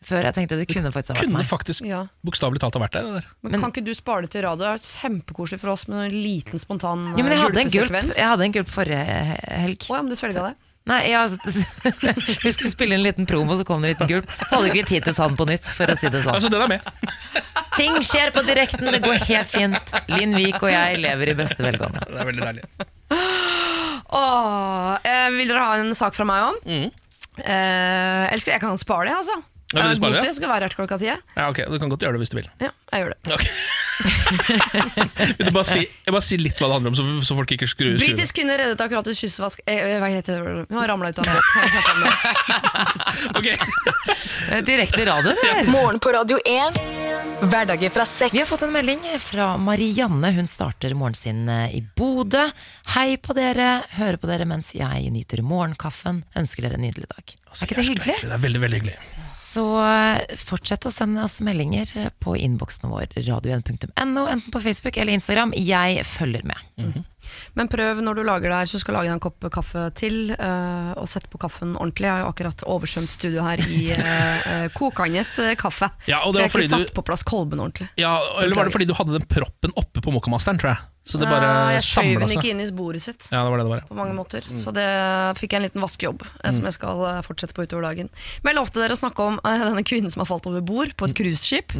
Før jeg tenkte det kunne faktisk ha vært Kunne meg faktisk Ja. bokstavelig talt ha vært deg, det der. Men, kan ikke du spare det til radio? Det er kjempekoselig for oss med en liten spontan Jo, men jeg hadde en gulp. Jeg hadde en gulp forrige helg Å ja, men du svelga det? Nei, ja, altså, vi skulle spille en liten promo, så kom det en liten gulp. Så hadde ikke vi tid til å ta den på nytt, for å si det sånn. Altså, den er med. Ting skjer på direkten, det går helt fint. Linn Vik og jeg lever i beste velgående. Det er veldig deilig. Åh, eh, vil dere ha en sak fra meg om? Mm. Eh, eller skal jeg kan spare det, altså. Ja, vil du Jeg er spare god det? til, Jeg skal være her til klokka ti. jeg. Ja, ok, Du kan godt gjøre det hvis du vil. Ja, jeg gjør det. Ok. vil du bare si, jeg bare si litt hva det handler om, så, så folk ikke skrur skrur. Britisk kvinne reddet akkurat et kyssvask... eh, Hva heter det? Hun har ramla ut av en båt. Jeg snakket om det. Ok. Eh, Direkte radio, det her. Morgen på Radio 1. Hverdager fra Vi har fått en melding fra Marianne. Hun starter morgenen sin eh, i Bodø. Hei på dere. Hører på dere mens jeg nyter morgenkaffen. Ønsker dere en nydelig dag. Er ikke det hyggelig? Det er veldig, veldig hyggelig. Så fortsett å sende oss meldinger på innboksen vår radio1.no, enten på Facebook eller Instagram. Jeg følger med. Men prøv når du lager deg, du skal lage deg en kopp kaffe til, uh, og sette på kaffen ordentlig. Jeg har jo akkurat oversvømt studio her i eh, kokende kaffe. Ja, og For jeg har ikke satt du på plass kolben ordentlig. ja, Eller var det fordi du hadde den proppen oppe på Mokamasteren, tror jeg? Så det bare Ja, jeg skjøv den ikke inn i sporet sitt. Ja, det var det det var. ja. På mange måter Så det fikk jeg en liten vaskejobb Som jeg skal fortsette på utover dagen Men jeg lovte dere å snakke om eh, denne kvinnen som har falt over bord På et cruiseskip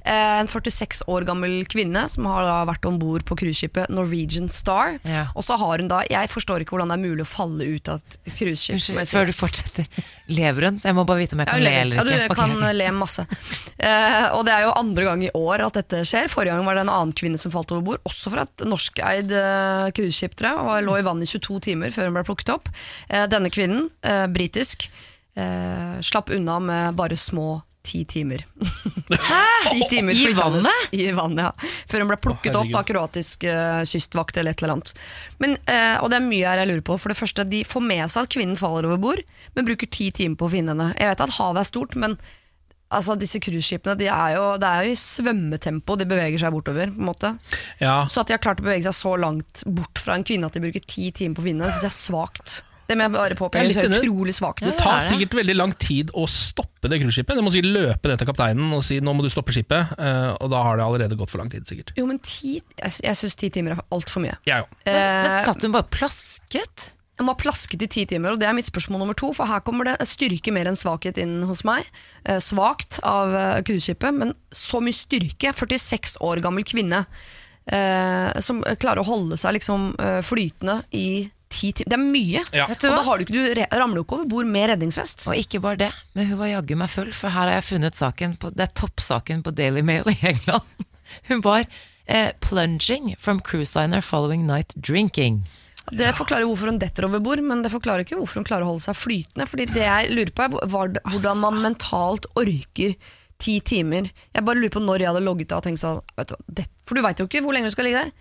Eh, En 46 år gammel kvinne Som har da vært ombord på cruiseskipet Norwegian Star Ja. Og så har hun da Jeg forstår ikke hvordan det er mulig å falle ut av et cruiseskip Unnskyld, før du fortsetter. Lever hun? Så jeg må bare vite om jeg Ja, kan le eller ikke. ja, du. Kan ok. le masse. Eh, og det er jo andre gang i år at dette skjer. Forrige gang var det en annen kvinne som falt over bord, også fra et norskeid cruiseskip, tror jeg, og lå i vann i 22 timer før hun ble plukket opp. Eh, denne kvinnen, eh, britisk, eh, slapp unna med bare små ti timer. Ti timer I flytende vannet? I vannet, ja. Før hun ble plukket Å, opp av kroatisk eh, kystvakt eller et eller annet. Men, eh, og det er mye her jeg lurer på. For det første, De får med seg at kvinnen faller over bord, men bruker ti timer på å finne henne. Jeg vet at havet er stort, men altså, disse cruiseskipene de er jo, det er jo i svømmetempo de beveger seg bortover. på en måte. Ja, Så at de har klart å bevege seg så langt bort fra en kvinne at de bruker ti timer på å finne henne, syns jeg er svakt. Det må jeg bare påpeke. Det er utrolig svakt. Det Ja, tar det er sikkert veldig lang tid å stoppe det cruiseskipet. Du må sikkert løpe ned til kapteinen og si nå må du stoppe skipet, eh, og da har det allerede gått for lang tid, sikkert. Jo, men ti, jeg, jeg syns ti timer er altfor mye. Ja, jo. Men men satt hun bare plasket? Hun var plasket i ti timer, og det er mitt spørsmål nummer to. For her kommer det styrke mer enn svakhet inn hos meg. Eh, svakt av eh, cruiseskipet, men så mye styrke. 46 år gammel kvinne eh, som klarer å holde seg liksom eh, flytende i ti timer. Det er mye. Ja. Og da har du ikke, du ramler ikke over bord med redningsvest. Og ikke bare det, men hun var jaggu meg full, for her har jeg funnet saken på, Det er toppsaken på Daily Mail i England. Hun var eh, 'plunging from cruise liner following night drinking'. Det forklarer hvorfor hun detter over bord, men det forklarer ikke hvorfor hun klarer å holde seg flytende. Fordi det jeg lurer på er hvordan man mentalt orker ti timer. Jeg bare lurer på når jeg hadde logget av og tenkt sånn du, hva, det, For du veit jo ikke hvor lenge du skal ligge der.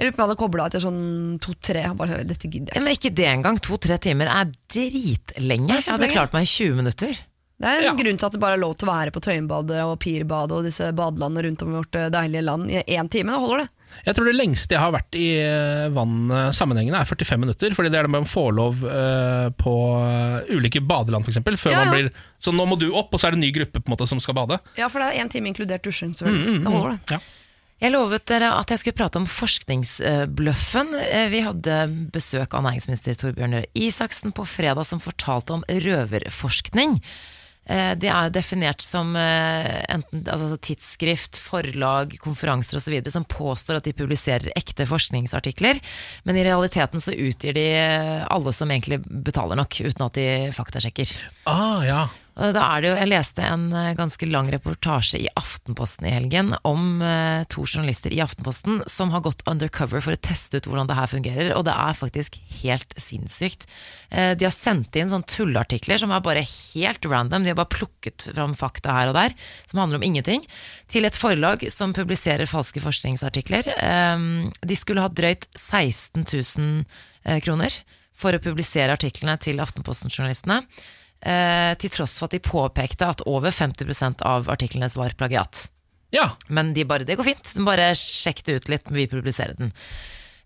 Jeg lurer på om jeg hadde kobla etter sånn to-tre. Bare dette gidder Ja, jeg. Men ikke det engang. To-tre timer er dritlenge. Jeg hadde klart meg i 20 minutter. Det er en Ja. grunn til at det bare er lov til å være på Tøyenbadet og Pirbadet og disse badelandene rundt om i vårt eh, deilige land i én time. Da holder, det. Jeg tror det lengste jeg har vært i eh, vann sammenhengende er 45 minutter. Fordi det er det med å få lov eh, på ulike badeland, f.eks. Før Ja, man blir Så nå må du opp, og så er det en ny gruppe på en måte som skal bade. Ja, for det er én time inkludert dusjing. Mm, mm, Det holder, det. Ja. Jeg lovet dere at jeg skulle prate om forskningsbløffen. Eh, Vi hadde besøk av næringsminister Torbjørn Røe Isaksen på fredag som fortalte om røverforskning. Eh, Det er definert som eh, enten altså tidsskrift, forlag, konferanser osv. som påstår at de publiserer ekte forskningsartikler, men i realiteten så utgir de alle som egentlig betaler nok, uten at de faktasjekker. Ah, ja. Da er det jo, jeg leste en eh, ganske lang reportasje i Aftenposten i helgen om eh, to journalister i Aftenposten som har gått undercover for å teste ut hvordan det her fungerer, og det er faktisk helt sinnssykt. Eh, de har sendt inn sånne tulleartikler som er bare helt random, de har bare plukket fram fakta her og der, som handler om ingenting, til et forlag som publiserer falske forskningsartikler. Eh, de skulle ha drøyt 16 000 eh, kroner for å publisere artiklene til Aftenposten-journalistene. Eh, til tross for at de påpekte at over 50% av artiklene var plagiat. Ja, Men de bare, det går fint, bare sjekk det ut litt, vi publiserer den.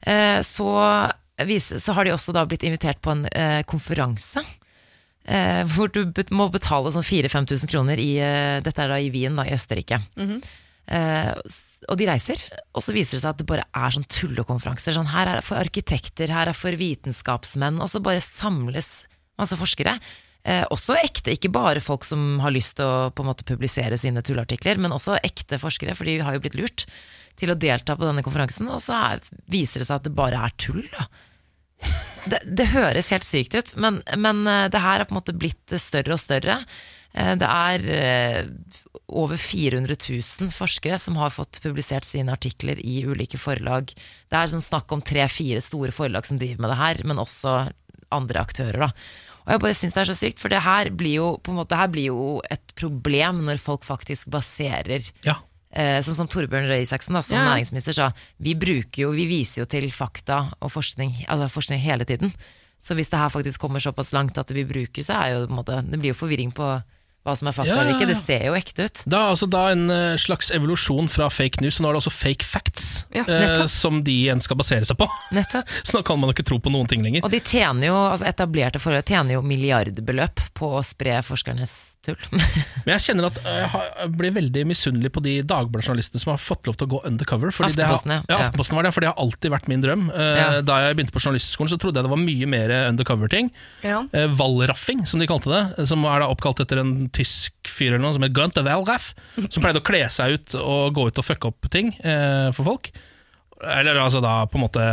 Eh, så, så har de også da blitt invitert på en eh, konferanse. Eh, hvor du må betale sånn 4000-5000 kroner i Dette er da i Wien, da, i Østerrike. Eh, s- og de reiser, og så viser det seg at det bare er sånn tullekonferanser. Sånn, her er det for arkitekter, her er det for vitenskapsmenn, og så bare samles masse forskere. Eh, også ekte, ikke bare folk som har lyst til å på en måte publisere sine tulleartikler, men også ekte forskere, for de har jo blitt lurt til å delta på denne konferansen, og så er, viser det seg at det bare er tull. Da. Det, det høres helt sykt ut, men, men eh, det her er på en måte blitt større og større. Eh, Det er eh, over 400 000 forskere som har fått publisert sine artikler i ulike forlag. Det er sånn snakk om tre-fire store forlag som driver med det her, men også andre aktører. Da. Og jeg bare synes det er så sykt, for det her blir jo, på en måte, her blir jo et problem når folk faktisk baserer ja. Eh, sånn som Torbjørn Røe Isaksen, da, som Ja. næringsminister, sa vi bruker jo, vi viser jo til fakta og forskning, altså forskning hele tiden. Så hvis det her faktisk kommer såpass langt at vi bruker, så er jo på en måte Det blir jo forvirring på hva som er fakta Ja, eller ja, ikke. Det ser jo ekte ut. Det er altså da en eh, slags evolusjon fra fake news, og nå er det også fake facts Ja, eh, som de igjen skal basere seg på. Nettopp. Så nå kan man jo ikke tro på noen ting lenger. Og de tjener jo, altså etablerte forhold tjener jo milliardbeløp på å spre forskernes tull. Men jeg kjenner at eh, jeg blir veldig misunnelig på de Dagbladet-journalistene som har fått lov til å gå undercover. Fordi det har, Aftenposten, ja. ja. Aftenposten var det, for det har alltid vært min drøm. Eh, Ja. Da jeg begynte på journalistskolen, så trodde jeg det var mye mer undercover-ting. Ja. Eh, Wallraffing, som de kalte det. Som er da oppkalt etter en tysk fyr eller noe som het Gunther Valraff, Som pleide å kle seg ut og gå ut og fucke opp ting eh, for folk. Eller altså da på en måte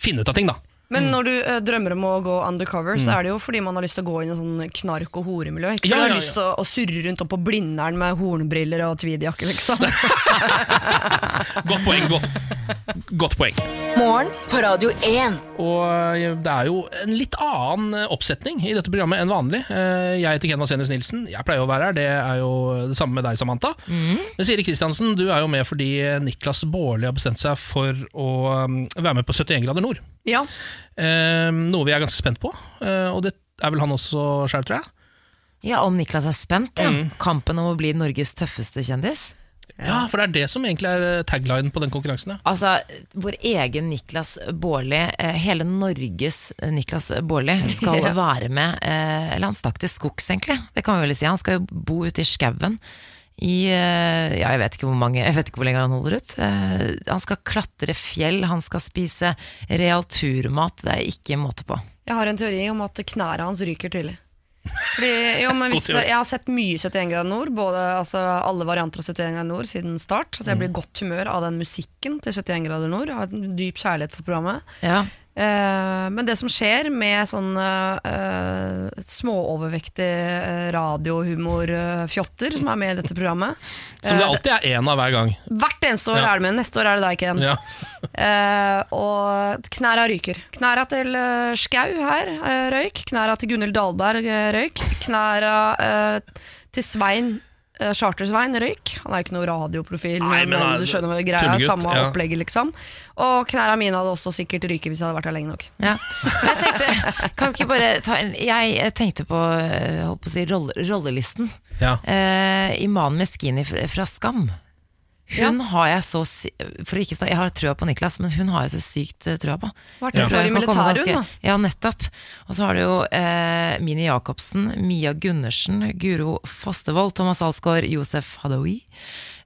finne ut av ting, da. Men når du eh, drømmer om å gå undercover, så er det jo fordi man har lyst til å gå inn i sånn knark- og horemiljø. Ikke fordi Ja, man ja, har lyst til å, å surre rundt opp på Blindern med hornbriller og tweedjakke, liksom. Godt poeng. Godt, godt poeng. Morgen på Radio 1. Og eh, det er jo en litt annen eh, oppsetning i dette programmet enn vanlig. Eh, Jeg heter Ken Vasenius Nilsen, jeg pleier å være her. Det er jo det samme med deg, Samantha. Men Siri Kristiansen, du er jo med fordi Niklas Baarli har bestemt seg for å være med på 71 grader nord. ja. Eh, Noe vi er ganske spent på, eh, og det er vel han også sjøl, tror jeg. Ja, om Niklas er spent, ja. Mm. Kampen om å bli Norges tøffeste kjendis. Ja, For det er det som egentlig er eh, taglinen på den konkurransen. Ja. Altså, vår egen Niklas Baarli, eh, hele Norges Niklas Baarli, skal Ja. være med eh, Eller han stakk til skogs, egentlig. Det kan vi vel si. Han skal jo bo ute i skauen. I eh, ja, jeg vet ikke hvor mange Jeg vet ikke hvor lenge han holder ut. Eh, Han skal klatre fjell, han skal spise realturmat. Det er ikke måte på. Jeg har en teori om at knærne hans ryker tidlig. Fordi, jo, men hvis, jeg har sett mye 71 grader nord, både, altså, alle varianter av 71 grader nord siden start. Altså, jeg blir i godt humør av den musikken til 71 grader nord. Jeg har en dyp kjærlighet for programmet. Ja. Eh, men det som skjer med sånn uh, småovervektig radiohumorfjotter som er med i dette programmet Som det alltid er én av hver gang. Hvert eneste år Ja. er det med. Neste år er det deg, Ken. Ja. uh, og knæra ryker. Knæra til uh, Skau her uh, røyk. Knæra til Gunhild Dahlberg røyk. Knæra til Svein uh, Charter-Svein røyk. Han er jo ikke noe radioprofil, Nei, men, men du skjønner greia tullegutt, Samme ja. opplegget, liksom. Og knæra mine hadde også sikkert ryket hvis jeg hadde vært her lenge nok. Ja. Jeg tenkte, kan ikke bare ta en Jeg tenkte på, eh, holdt på å si, roll, rollelisten. Ja. Eh, Iman Meskini fra Skam. Hun har jeg så For å ikke Jeg har trua på Niklas, men hun har jeg så sykt eh, trua på. Vært et Tror år i militæret, ganske- Ja, nettopp. Og så har du jo eh, Mini Jacobsen, Mia Gundersen, Guro Fostervold, Thomas Alsgaard, Josef Hadaoui.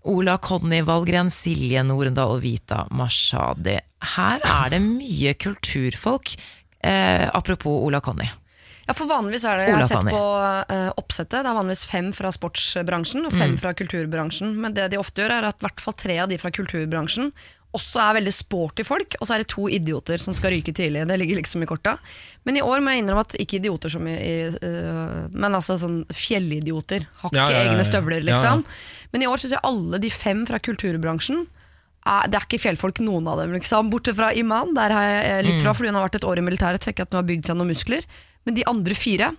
Ola Conny Valgren, Silje Norendal og Vita Mashadi. Her er det mye kulturfolk. Eh, apropos Ola Conny. Ja, for vanligvis er det Jeg har sett på uh, oppsettet. Det er vanligvis fem fra sportsbransjen og Mm. fem fra kulturbransjen. Men det de ofte gjør, er at i hvert fall tre av de fra kulturbransjen også er veldig sporty folk, og så er det to idioter som skal ryke tidlig. Det ligger liksom i korta. Men i år må jeg innrømme at ikke idioter som i, i uh, Men altså sånn fjellidioter. Har ikke Ja, ja, ja, egne støvler, liksom. Men i år syns jeg alle de fem fra kulturbransjen det er ikke fjellfolk, noen av dem. liksom Bortsett fra Iman, der har jeg eh, litt fra, fordi hun har vært et år i militæret. Så ikke at hun har bygd seg noen muskler Men de andre fire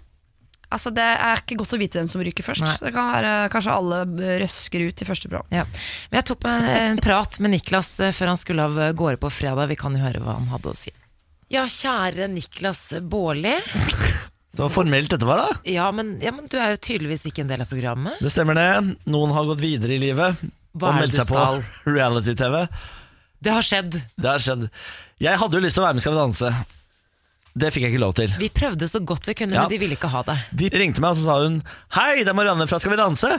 Altså Det er ikke godt å vite hvem som ryker først. Nei. Det kan være Kanskje alle røsker ut i første program. Ja. Men jeg tok meg en prat med Niklas eh, før han skulle av gårde på fredag. Vi kan jo høre hva han hadde å si. Ja, kjære Niklas Baarli. var formelt dette var, da. Ja, men, ja, men du er jo tydeligvis ikke en del av programmet. Det stemmer det. Noen har gått videre i livet Hva og meldt seg på reality-TV. Det har skjedd. Det har skjedd. Jeg hadde jo lyst til å være med i Skal vi danse. Det fikk jeg ikke lov til. Vi prøvde så godt vi kunne, Ja. men de ville ikke ha det. De ringte meg og så sa hun Hei, det er Marianne fra Skal vi danse.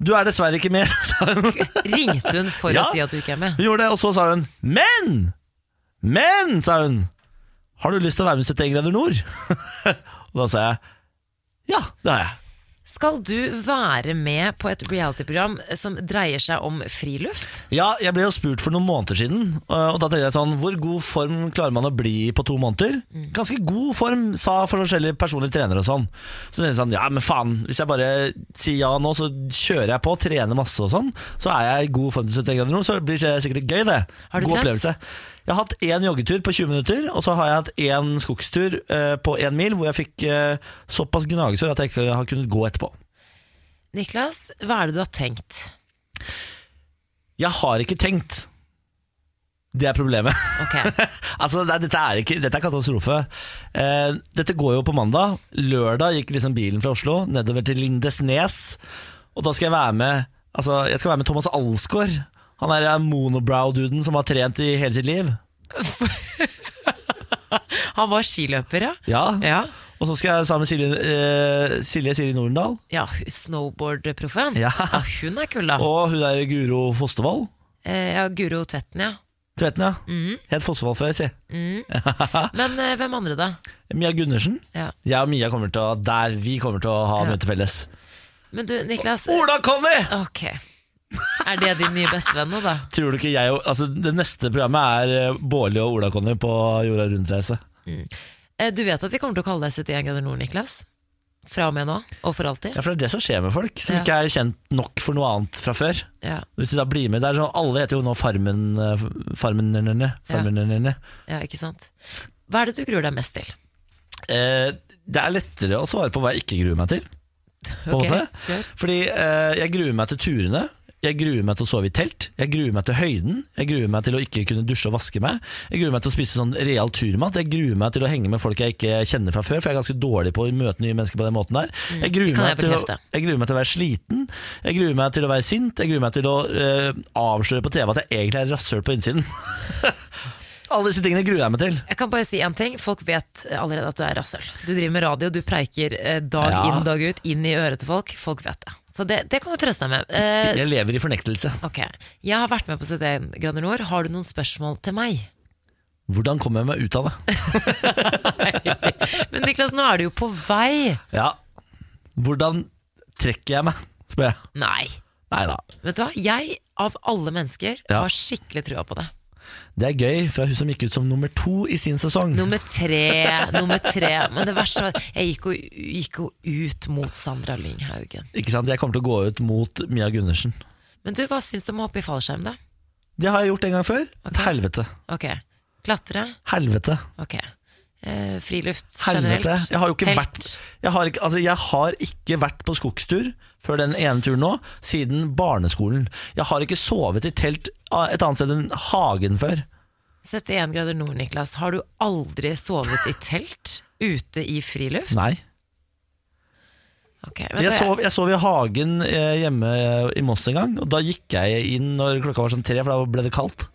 Du er dessverre ikke med, sa hun. Ringte hun for Ja. å si at du ikke er med? Hun gjorde det, og så sa hun Men! Men, sa hun. Har du lyst til å være med i 71 grader nord? og da sa jeg ja, det har jeg. Skal du være med på et reality-program som dreier seg om friluft? Ja, jeg ble jo spurt for noen måneder siden, og da tenkte jeg sånn Hvor god form klarer man å bli på to måneder? Ganske god form, sa forskjellige personlige trenere og sånn. Så tenkte jeg sånn, ja men faen, hvis jeg bare sier ja nå, så kjører jeg på, trener masse og sånn, så er jeg i god form til 71 grader nord, så blir det sikkert gøy, det. Har du god trent? opplevelse. Jeg har hatt én joggetur på 20 minutter, og så har jeg hatt én skogstur eh, på én mil, hvor jeg fikk eh, såpass gnagesår at jeg ikke har kunnet gå etterpå. Niklas, hva er det du har tenkt? Jeg har ikke tenkt. Det er problemet. Okay. Altså, det, dette, er ikke, dette er katastrofe. Eh, dette går jo på mandag. Lørdag gikk liksom bilen fra Oslo nedover til Lindesnes. Og da skal jeg være med Altså, jeg skal være med Thomas Alsgaard. Han er eh, monobrow-duden som har trent i hele sitt liv. Han var skiløper, ja. Ja. Ja, Og så skal jeg sammen med Silje, eh, Silje Siri Norendal. ja snowboardproffen. Ja. hun er kul, da. Og hun der Guro Fostervoll. Eh, ja, Guro Tvetten, ja. Tvetten, ja. Het Fostervoll før, si. Men eh, hvem andre, da? Mia Gundersen. Ja. Jeg og Mia kommer til å Der vi kommer til å ha Ja. møte felles. Men du, Niklas Ola Conny! Ok. Er det din nye bestevenn nå, da? Tror du ikke jeg og, altså, Det neste programmet er eh, Bårli og Ola Conny på jorda rundt-reise. Mm. Du vet at vi kommer til å kalle deg 71 grader nord, Niklas? Fra og med nå, og for alltid? Ja, for det er det som skjer med folk som Ja. ikke er kjent nok for noe annet fra før. Ja, Hvis du da blir med, det er sånn, Alle heter jo nå Farmen eh, Farmen-nerne. Farmen ja, ikke sant? Hva er det du gruer deg mest til? eh, det er lettere å svare på hva jeg ikke gruer meg til. Måte. Fordi eh, jeg gruer meg til turene. Jeg gruer meg til å sove i telt. Jeg gruer meg til høyden. Jeg gruer meg til å ikke kunne dusje og vaske meg. Jeg gruer meg til å spise sånn real turmat. Jeg gruer meg til å henge med folk jeg ikke kjenner fra før, for jeg er ganske dårlig på å møte nye mennesker på den måten der. Jeg gruer, Mm. meg til å, jeg gruer meg til å være sliten. Jeg gruer meg til å være sint. Jeg gruer meg til å eh, avsløre på TV at jeg egentlig er rasshøl på innsiden. Alle disse tingene gruer jeg meg til. Jeg kan bare si en ting. Folk vet allerede at du er rasshøl. Du driver med radio, du preiker eh, dag inn dag ut, inn i øret til folk. Folk vet det. Så det, det kan du trøste deg med. Eh, Jeg lever i fornektelse. ok, Jeg har vært med på 71 grader nord. Har du noen spørsmål til meg? Hvordan kommer jeg meg ut av det? Men Niklas, nå er du jo på vei. Ja. Hvordan trekker jeg meg, spør jeg. Nei. Neida. Vet du hva? Jeg, av alle mennesker, Ja. har skikkelig trua på det. Det er gøy, fra hun som gikk ut som nummer to i sin sesong. Nummer tre, nummer tre. Men det verste var jeg gikk jo, gikk jo ut mot Sandra Lynghaugen. Ikke sant? Jeg kommer til å gå ut mot Mia Gundersen. Men du, hva syns du om å hoppe i fallskjerm, da? Det har jeg gjort en gang før. Okay. Helvete. Ok. Klatre? Helvete. Ok. Eh, friluft Helvete. generelt? Jeg har jo ikke Telt? vært jeg har, ikke, altså jeg har ikke vært på skogstur før den ene turen nå, siden barneskolen. Jeg har ikke sovet i telt et annet sted enn hagen før. 71 grader nord, Niklas. Har du aldri sovet i telt ute i friluft? Nei. Okay, Jeg sov, jeg sov i hagen eh, hjemme i Moss en gang, og da gikk jeg inn når klokka var sånn tre, for da ble det kaldt.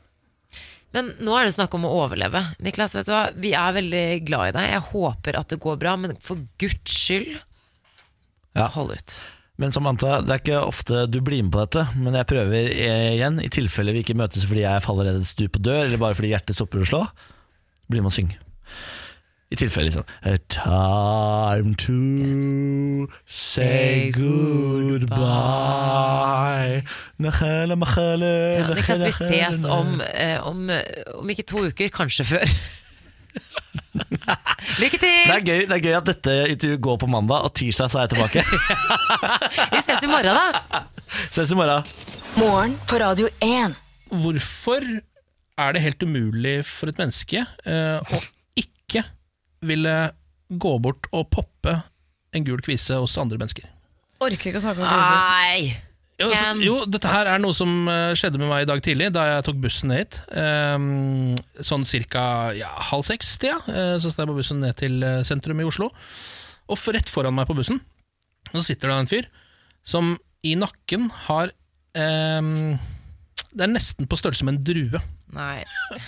Men nå er det snakk om å overleve. Niklas, vet du hva? Vi er veldig glad i deg. Jeg håper at det går bra, men for guds skyld, Ja. hold ut. Men Samantha, det er ikke ofte du blir med på dette, men jeg prøver eh, igjen. I tilfelle vi ikke møtes fordi jeg faller ned et stup og dør, eller bare fordi hjertet stopper å slå. Bli med og syng. I tilfelle liksom A time to say goodbye Ja, Niklas, vi ses om, eh, om, eh, om ikke to uker, kanskje før. Lykke det til! er, gøy, det er gøy at dette intervjuet går på mandag, og tirsdag så er jeg tilbake. Vi ses i morgen, da. Ses i morgen. Morgen på Radio 1. Hvorfor er det helt umulig for et menneske eh, å ikke ville gå bort og poppe en gul kvise hos andre mennesker? Orker ikke å snakke om kvise Nei! Jo, så, jo, dette her er noe som eh, skjedde med meg i dag tidlig, da jeg tok bussen ned hit. Ehm, sånn cirka ja, halv seks-tida. Uh, så satt jeg på bussen ned til eh, sentrum i Oslo. Og for rett foran meg på bussen så sitter det en fyr som i nakken har ehm, Det er nesten på størrelse med en drue. Nei.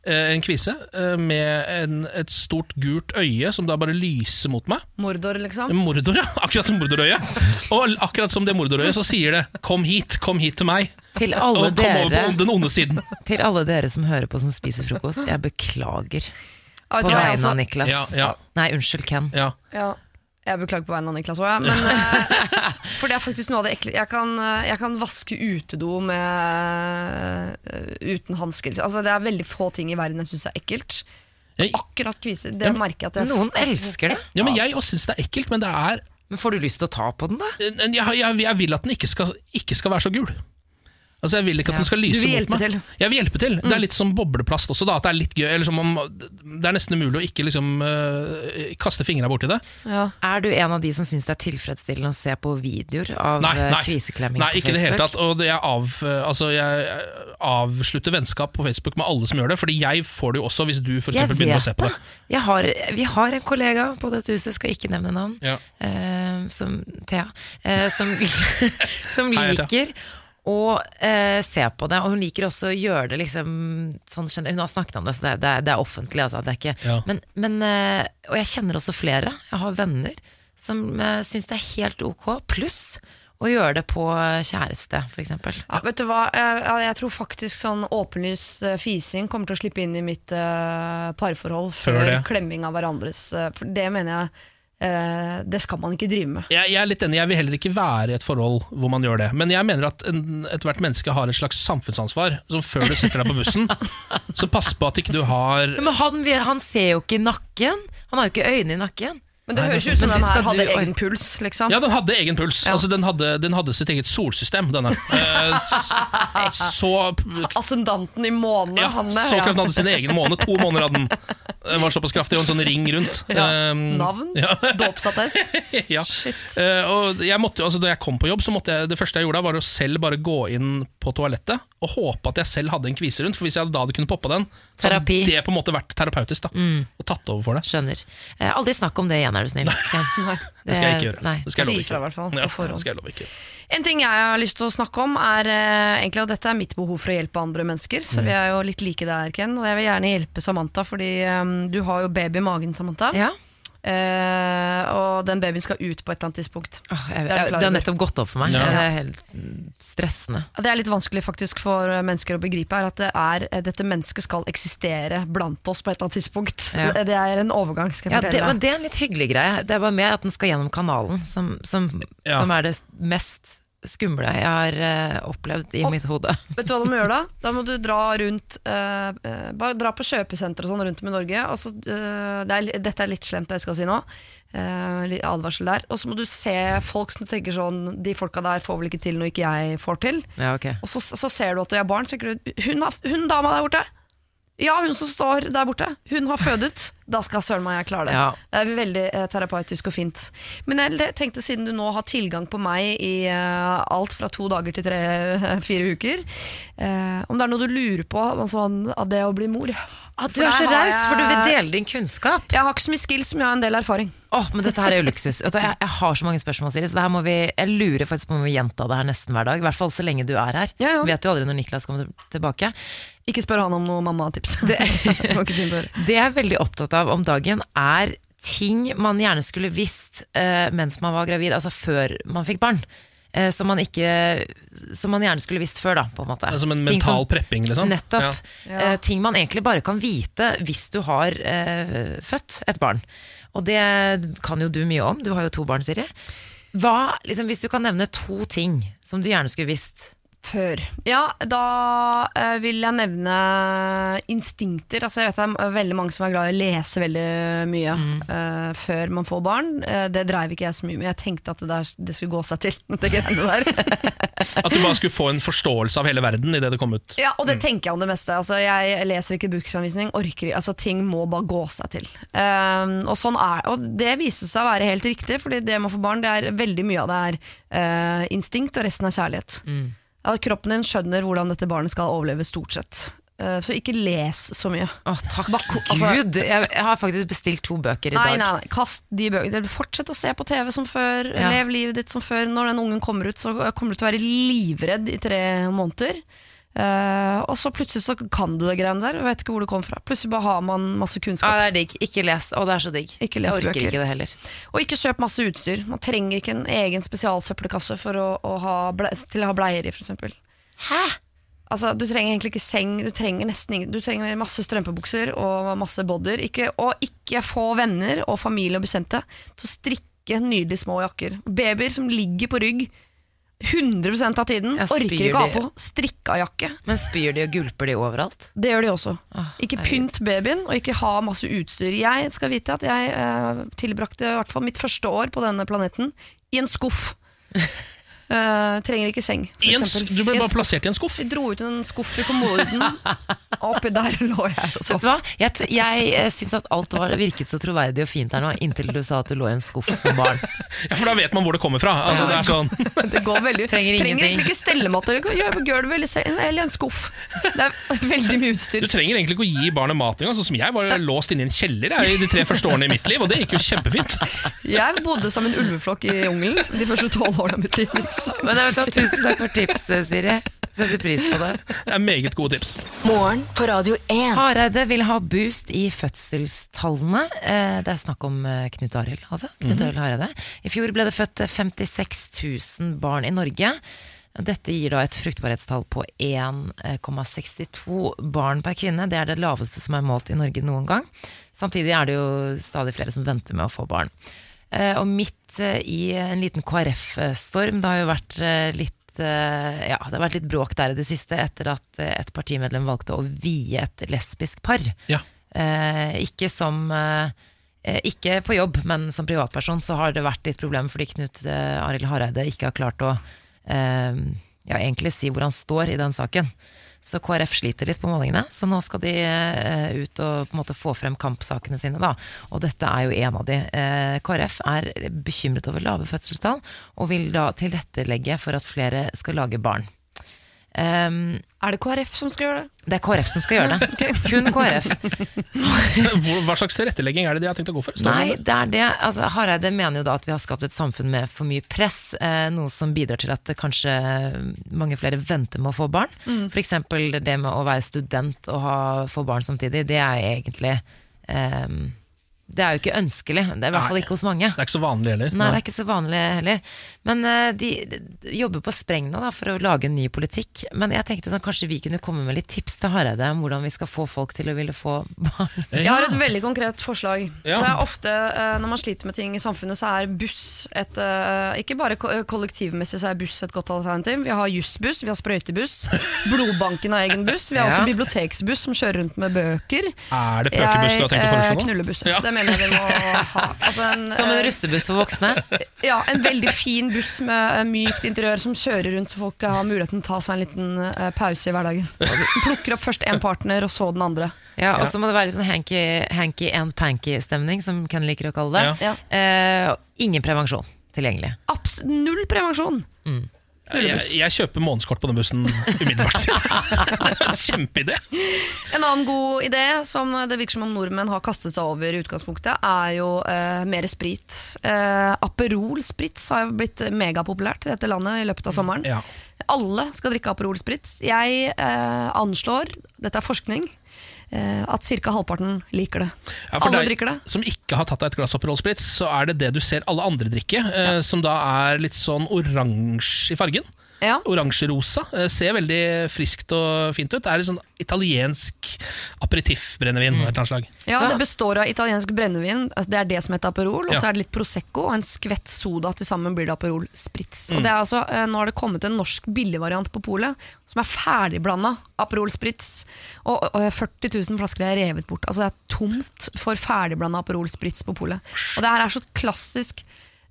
Eh, en kvise eh, med en, et stort gult øye som da bare lyser mot meg. Mordor, liksom. Mordor, ja. Akkurat som mordorøyet. Og akkurat som det mordorøyet så sier det 'kom hit, kom hit til meg'. Til alle, Og kom over på den onde siden. til alle dere som hører på som spiser frokost, jeg beklager på vegne av Niklas. Ja, ja. Nei, unnskyld, Ken. Ja. Jeg beklager på vegne av Niklas òg, ja. men eh, For det er faktisk noe av det ekle. Jeg kan, eh, jeg kan vaske utedo med, eh, uten hansker. Altså, det er veldig få ting i verden jeg syns er ekkelt. Jeg, Akkurat kviser, det Ja, men merker jeg at jeg Noen elsker det. ja, men jeg også syns det er ekkelt, men det er Men får du lyst til å ta på den, da? jeg, jeg, jeg vil at den ikke skal, ikke skal være så gul. Altså Jeg vil ikke at den skal lyse mot meg. til. Jeg vil hjelpe til. Det er litt som bobleplast også, da. At det er litt gøy eller som om, Det er nesten umulig å ikke liksom uh, kaste fingra borti det. ja. Er du en av de som syns det er tilfredsstillende å se på videoer av Nei, eh, nei. kviseklemming Nei, på ikke i det hele tatt. Og det jeg, av, øh, altså jeg avslutter vennskap på Facebook med alle som gjør det, Fordi jeg får det jo også hvis du for eksempel begynner å se på det. Jeg har, vi har en kollega på dette huset, skal ikke nevne navn, Ja. uh, som Thea, uh, som, som liker å eh, se på det. Og hun liker også å gjøre det liksom sånn. Hun har snakket om det, så det, det, det er offentlig. Altså, det er ikke, Ja. men, men, eh, og jeg kjenner også flere. Jeg har venner som eh, syns det er helt ok, pluss å gjøre det på kjæreste, f.eks. Ja, vet du hva, jeg, jeg- tror faktisk sånn åpenlys eh, fising kommer til å slippe inn i mitt eh, parforhold Før før, klemming av hverandres For det mener jeg Det skal man ikke drive med. Jeg, jeg er litt enig, jeg vil heller ikke være i et forhold hvor man gjør det. Men jeg mener at ethvert menneske har et slags samfunnsansvar. Som før du setter deg på bussen, så pass på at ikke du har Men han, han ser jo ikke nakken. Han har jo ikke øyne i nakken. Men det Nei, høres det- ut som den her hadde du- egen puls, liksom. Ja, den hadde egen puls. Ja. Altså, den, hadde, den hadde sitt eget solsystem, denne. Eh, så Ascendanten i månen, ja, han Såkalt den hadde sin egen måne. To måneder hadde den. Den var såpass kraftig, og en sånn ring rundt. Ja. Eh, Navn? Ja. Dåpsattest? ja. Shit. Eh, og jeg måtte, altså, da jeg kom på jobb, så måtte jeg, det første jeg gjorde, da, var å selv bare gå inn på toalettet og håpe at jeg selv hadde en kvise rundt. For hvis jeg da hadde kunnet poppa den, så hadde Terapi. det på en måte vært terapeutisk. da Og tatt over for det. Skjønner. Eh, aldri snakk om det igjen, er du snill. Nei. Det skal jeg ikke gjøre. Nei. Det skal jeg Si love ifra, ikke. i hvert fall, på Ja, forhånd. det skal jeg love ikke. En ting jeg har lyst til å snakke om, er eh, egentlig at dette er mitt behov for å hjelpe andre mennesker. Så vi er jo litt like der, Ken. Og jeg vil gjerne hjelpe Samantha, fordi eh, du har jo baby i magen, Samantha. Ja. Eh, og den babyen skal ut på et eller annet tidspunkt. Oh, jeg, Det er jeg, det har nettopp gått opp for meg. Ja. Det er helt stressende. Det er litt vanskelig faktisk for mennesker å begripe her at det er, eh, dette mennesket skal eksistere blant oss på et eller annet tidspunkt. Ja. Det, det er en overgang, skal jeg Ja, det, fortelle men det er en litt hyggelig greie. Det er bare med at den skal gjennom kanalen, som, som, Ja. som er det mest skumle jeg har uh, opplevd i Og- mitt hode. Vet du hva du må gjøre da? Da må du dra rundt uh, Bare dra på kjøpesentre og sånn rundt om i Norge. Og så, uh, det er, dette er litt slemt, det jeg skal si nå. Advarsel der. Og så må du se folk som du tenker sånn De folka der får vel ikke til noe ikke jeg får til. Ja, okay. Og så, så ser du at de har barn, så tenker du hun, hun dama der borte! Ja, hun som står der borte. Hun har fødet. Da skal søren meg jeg klare det. Ja. Det er veldig eh, terapeutisk og fint. Men jeg tenkte siden du nå har tilgang på meg i eh, alt fra to dager til tre-fire uker, eh, om det er noe du lurer på altså, av det å bli mor? At du er så raus, for du vil dele din kunnskap. Jeg har ikke så mye skills, men jeg har en del erfaring. Åh, men dette her er jo luksus. Jeg, jeg har så mange spørsmål, Siri, så det her må vi, jeg lurer faktisk på om vi gjenta det her nesten hver dag. I hvert fall så lenge du er her. Ja, ja. Vet jo aldri når Niklas kommer tilbake. Ikke spør han om noe mammatips. Det- Det jeg er veldig opptatt av om dagen, er ting man gjerne skulle visst eh, mens man var gravid, altså før man fikk barn. eh, som, man ikke, som man gjerne skulle visst før, da, på en måte. Som en mental som- prepping, liksom? Nettopp. Ja. Ja. Eh, ting man egentlig bare kan vite hvis du har eh, født et barn. Og det kan jo du mye om, du har jo to barn, Siri. Hva, liksom, hvis du kan nevne to ting som du gjerne skulle visst Før. Ja, da eh, vil jeg nevne instinkter. Altså, jeg vet det er veldig mange som er glad i å lese veldig mye eh, før man får barn. Eh, det dreiv ikke jeg så mye med. Jeg tenkte at det, der, det skulle gå seg til. At du bare skulle få en forståelse av hele verden idet det kom ut. Ja, og det tenker jeg om det meste. Altså, jeg leser ikke bruksanvisning, orker. Altså, ting må bare gå seg til. Ehm, og, sånn er, og det viser seg å være helt riktig, fordi det med å få barn, det er veldig mye av det er eh, instinkt, og resten er kjærlighet. Ja, kroppen din skjønner hvordan dette barnet skal overleve, stort sett. Eh, så ikke les så mye. Å, takk altså- Gud! Jeg, jeg har faktisk bestilt to bøker i Nei, dag. nei, nei, kast de bøkene. Fortsett å se på TV som før. Ja. Lev livet ditt som før. Når den ungen kommer ut, så kommer du til å være livredd i tre måneder. Eh, og så plutselig så kan du det greiene der, og vet ikke hvor det kom fra. Plutselig bare har man masse Ja, kunnskap. det er digg. Ikke les. Å, det er så digg. Ikke les jeg orker bøker. ikke det heller. Og ikke kjøp masse utstyr. Man trenger ikke en egen spesialsøppelkasse å, å ha ble, til å ha bleier i, f.eks. Hæ? Altså, du trenger egentlig ikke seng, du trenger nesten ingen Du trenger masse strømpebukser og masse bodder. Ikke, og ikke få venner og familie og bekjente til å strikke nydelige små jakker. Babyer som ligger på rygg 100% av tiden, Ja, orker ikke å ha på strikka jakke. Men spyr de og gulper de overalt? Det gjør de også. Åh, Ikke pynt babyen, og ikke ha masse utstyr. Jeg skal vite at jeg eh, tilbrakte i hvert fall mitt første år på denne planeten i en skuff. Eh, trenger ikke seng, for en, du ble bare skuff. plassert i en skuff. Jeg dro ut en skuff i kommoden, oppi der lå jeg og Vet sov. du hva? Jeg, jeg eh, syns at alt var, virket så troverdig og fint her nå, inntil du sa at du lå i en skuff som barn. Ja, For da vet man hvor det kommer fra. Altså, det er sånn Det går veldig Trenger Trenger egentlig ikke eller eller en skuff. Det er veldig mye utstyr. Du trenger egentlig ikke å gi barnet mat engang. Sånn som jeg var låst inne i en kjeller jeg, i de tre første årene i mitt liv, og det gikk jo kjempefint. Jeg bodde som en ulveflokk i jungelen de første tolv årene av mitt liv. Men jeg vet tusen takk for tipset, Siri. Setter pris på det. Det er meget gode tips. Morgen på Radio 1. Hareide vil ha boost i fødselstallene. Eh, Det er snakk om eh, Knut Arild, altså. Knut Arild Hareide. I fjor ble det født 56 000 barn i Norge. Dette gir da et fruktbarhetstall på 1,62 barn per kvinne. Det er det laveste som er målt i Norge noen gang. Samtidig er det jo stadig flere som venter med å få barn. Eh, Og midt eh, i en liten KrF-storm, det har jo vært eh, litt ja, det har vært litt bråk der i det siste etter at et partimedlem valgte å vie et lesbisk par. Ja. Eh, ikke som eh, Ikke på jobb, men som privatperson så har det vært litt problem fordi Knut eh, Arild Hareide ikke har klart å eh, ja, egentlig si hvor han står i den saken. Så KrF sliter litt på målingene, så nå skal de eh, ut og på en måte få frem kampsakene sine. Da. Og dette er jo en av de. Eh, KrF er bekymret over lave fødselstall, og vil da tilrettelegge for at flere skal lage barn. Um, Er det KrF som skal gjøre det? det er KrF som skal gjøre det. Kun KrF. Hva slags tilrettelegging er det de har tenkt å gå for? Står Nei, det? er det. Altså, Hareide mener jo da at vi har skapt et samfunn med for mye press, eh, noe som bidrar til at kanskje mange flere venter med å få barn. For eksempel det med å være student og ha, få barn samtidig, det er egentlig eh, Det er jo ikke ønskelig. Det er i hvert fall ikke hos mange. Det er ikke så vanlig heller. Nei, det er ikke så vanlig heller. Men uh, de, de jobber på spreng nå da, for å lage en ny politikk. Men jeg tenkte sånn, kanskje vi kunne komme med litt tips til Hareide om hvordan vi skal få folk til å ville få barn. Jeg har et veldig konkret forslag. Ja. Det er ofte uh, Når man sliter med ting i samfunnet, så er buss et uh, Ikke bare ko- kollektivmessig så er buss et godt alternativ. Vi har jussbuss, vi har sprøytebuss. Blodbanken har egen buss. Vi har Ja. også biblioteksbuss som kjører rundt med bøker. Er det pøkebuss du har tenkt å foreslå nå? knullebuss. Ja. Det mener jeg vi må ha. Altså en, Som en eh, russebuss for voksne. ja, en veldig fin buss med eh, mykt interiør som kjører rundt, så folk har muligheten til å ta seg en liten eh, pause i hverdagen. Plukker opp først én partner, og så den andre. Ja, Og så må det være litt sånn hanky, hanky and panky-stemning, som Ken liker å kalle det. Ja. Eh, ingen prevensjon tilgjengelig. Abs null prevensjon! Jeg, jeg kjøper månedskort på den bussen umiddelbart. Kjempeidé! En annen god idé som det virker som om nordmenn har kastet seg over i utgangspunktet, er jo eh, mer sprit. Eh, Aperol Spritz har blitt megapopulært i dette landet i løpet av sommeren. Ja. Alle skal drikke Aperol Spritz. Jeg eh, anslår, dette er forskning, at ca. halvparten liker det. Ja, Alle drikker det. Som ikke har tatt deg et glass Aperol Spritz, så er det det du ser alle andre drikke, ja. som da er litt sånn oransje i fargen. Ja. Oransjerosa. Eh, ser veldig friskt og fint ut. Det er litt sånn italiensk aperitiffbrennevin av et eller annet slag. Ja, Det består av italiensk brennevin, altså det er det som heter Aperol, og Ja. så er det litt Prosecco og en skvett soda. Til sammen blir det Aperol Spritz. Mm. Og det er altså, eh, nå har det kommet en norsk billigvariant på polet som er ferdigblanda Aperol Spritz. Og, og 40 000 flasker er revet bort. Altså Det er tomt for ferdigblanda Aperol Spritz på polet. Og det her er så klassisk.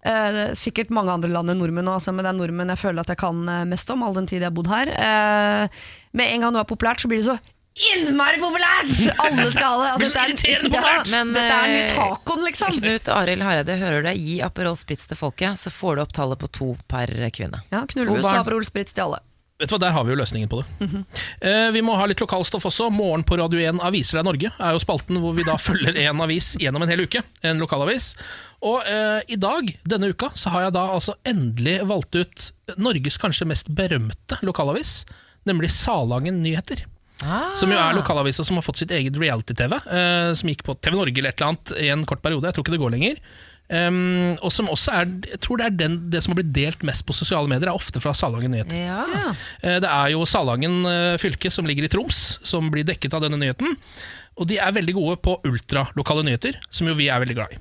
Eh, er sikkert mange andre land enn nordmenn, også, men det er nordmenn jeg føler at jeg kan eh, mest om, all den tid jeg har bodd her. Eh, med en gang noe er populært, så blir det så innmari populært! Alle skal ha det. Altså, dette er- en populært. Ja, Men, dette er ny eh, tacoen, liksom. Knut Arild Hareide, hører du det? Gi Aperol Spritz til folket, så får du opp tallet på to per kvinne. Ja, To Knullebus barn. og Aperol Spritz til alle. Vet du hva, Der har vi jo løsningen på det. eh, vi må ha litt lokalstoff også. Morgen på Radio 1 Aviser deg Norge er jo spalten hvor vi da følger en avis gjennom en hel uke. En lokalavis. Og eh, i dag, denne uka, så har jeg da altså endelig valgt ut Norges kanskje mest berømte lokalavis, nemlig Salangen Nyheter. Som jo er lokalavisa som har fått sitt eget reality-TV, eh, som gikk på TV Norge eller et eller annet i en kort periode. Jeg tror ikke det går lenger. Um, og som også er Jeg tror det er den, det som har blitt delt mest på sosiale medier, er ofte fra Salangen Nyheter. Ja. Uh, Det er jo Salangen uh, fylke som ligger i Troms, som blir dekket av denne nyheten. Og de er veldig gode på ultralokale nyheter, som jo vi er veldig glad i.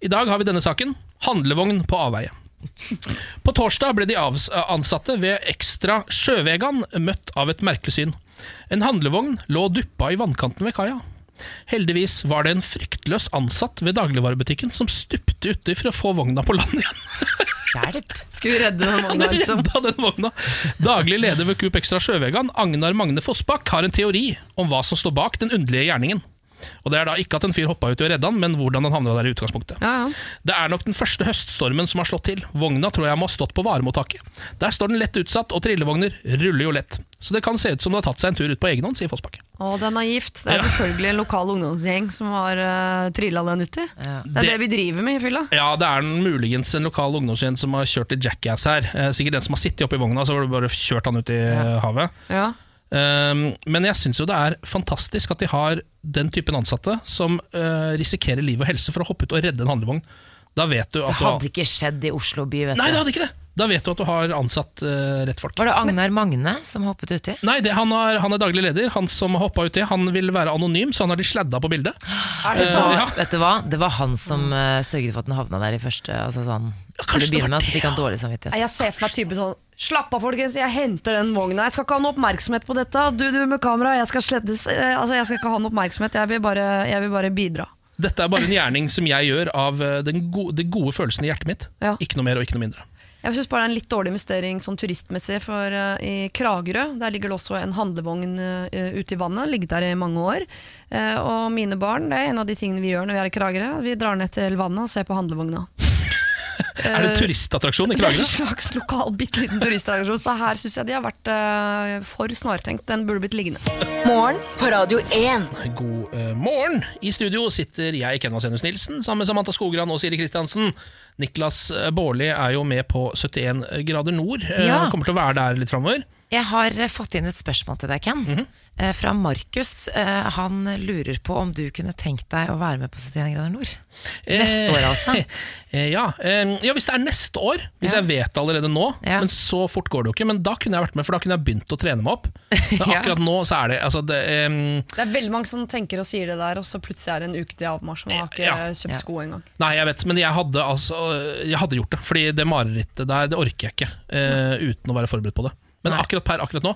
I dag har vi denne saken. Handlevogn på avveie. På torsdag ble de ansatte ved Ekstra Sjøvegan møtt av et merkelig syn. En handlevogn lå duppa i vannkanten ved kaia. Heldigvis var det en fryktløs ansatt ved dagligvarebutikken som stupte uti for å få vogna på land igjen. Hjelp! Skal vi redde den vogna, liksom? den vogna. Daglig leder ved Coop Extra Sjøvegan, Agnar Magne Fossbakk, har en teori om hva som står bak den underlige gjerningen. Og Det er da ikke at en fyr hoppa uti og redda han, men hvordan han havna der i utgangspunktet. Ja, ja. Det er nok den første høststormen som har slått til. Vogna tror jeg må ha stått på varemottaket. Der står den lett utsatt, og trillevogner ruller jo lett. Så det kan se ut som det har tatt seg en tur ut på egen hånd, sier Fossbakke. Å, det er naivt. Det er selvfølgelig en lokal ungdomsgjeng som har uh, trilla den uti. Ja. Det er det vi driver med i fylla. Ja, det er en, muligens en lokal ungdomsgjeng som har kjørt til jackass her. Eh, sikkert den som har sittet oppi vogna, så har du bare kjørt han ut i eh, havet. Ja. Um, men jeg syns jo det er fantastisk at de har den typen ansatte som uh, risikerer liv og helse for å hoppe ut og redde en handlevogn. Da vet du Det hadde du har ikke skjedd i Oslo by, vet Nei, det hadde ikke det! Da vet du at du har ansatt uh, rett folk. Var det Agnar Magne som hoppet uti? Nei, det, han, er, han er daglig leder. Han som hoppa uti, han vil være anonym, så han har de sladda på bildet. Er det sant? Uh, ja. Vet du hva? Det var han som eh, sørget for at den havna der i første altså sånn, kanskje det var med, så det, fikk han dårlig samvittighet. Jeg ser for meg typen sånn Slapp av, folkens, jeg henter den vogna. Jeg skal ikke ha noe oppmerksomhet på dette. Du, du med kamera, jeg skal slettes. Eh, Altså, jeg skal ikke ha noe oppmerksomhet. Jeg vil bare, jeg vil bare bidra. Dette er bare en gjerning som jeg gjør av uh, den gode, de gode følelsene i hjertet mitt. Ja. Ikke noe mer og ikke noe mindre. Jeg synes bare det er en litt dårlig investering sånn turistmessig, for uh, i Kragerø der ligger det også en handlevogn uh, ute i vannet, ligget der i mange år. Uh, og mine barn, det er en av de tingene vi gjør når vi er i Kragerø. Vi drar ned til vannet og ser på handlevogna. Er det en turistattraksjon i Det er en slags lokal bitte liten turistattraksjon, så her syns jeg de har vært uh, for snartenkt. Den burde blitt liggende. Morgen på Radio 1. God uh, morgen. I studio sitter jeg, Kenvas Enus Nilsen, sammen med Samantha Skogran og Siri Kristiansen. Niklas eh, Baarli er jo med på 71 grader nord. Ja. Uh, Kommer til å være der litt framover. Jeg har eh, fått inn et spørsmål til deg, Ken. Mm -hmm. fra Markus. Eh, han lurer på om du kunne tenkt deg å være med på 71 grader nord. Neste år, altså. Eh, ja. eh, ja, hvis det er neste år. Hvis Ja. jeg vet det allerede nå. Ja. Men så fort går det jo ikke. Men da kunne jeg vært med, for da kunne jeg begynt å trene meg opp. Men Ja. akkurat nå så er det, altså det um... Det er veldig mange som tenker og sier det der, og så plutselig er det en uke til avmarsj, og man har ikke Ja. kjøpt Ja. sko engang. Nei, jeg vet, men jeg hadde, altså, jeg hadde gjort det. Fordi det marerittet der, det orker jeg ikke uh, uten å være forberedt på det. Men Nei. akkurat per akkurat nå,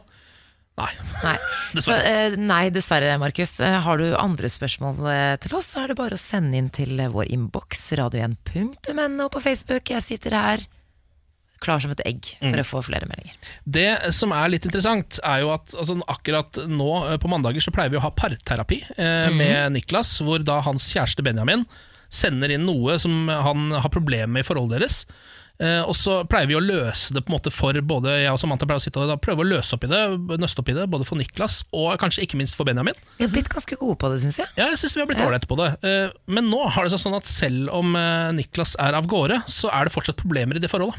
nei. Nei, så, Dessverre. eh, nei dessverre, Markus. Eh, har du andre spørsmål eh, til oss, så er det bare å sende inn til vår innboks, radio1.no på Facebook. Jeg sitter her klar som et egg for å få flere meldinger. Det som er litt interessant, er jo at altså, akkurat nå på mandager så pleier vi å ha parterapi eh, med Niklas, hvor da hans kjæreste Benjamin sender inn noe som han har problemer med i forholdet deres. Eh, og så pleier vi å løse det på en måte for både jeg og Samantha pleier å sitte og da prøve å løse opp i det, nøste opp i det, både for Niklas og kanskje ikke minst for Benjamin. Vi har blitt ganske gode på det, syns jeg. Ja, jeg synes vi har blitt ålreite på det. Eh, Men nå har det seg sånn at selv om eh, Niklas er av gårde, så er det fortsatt problemer i det forholdet.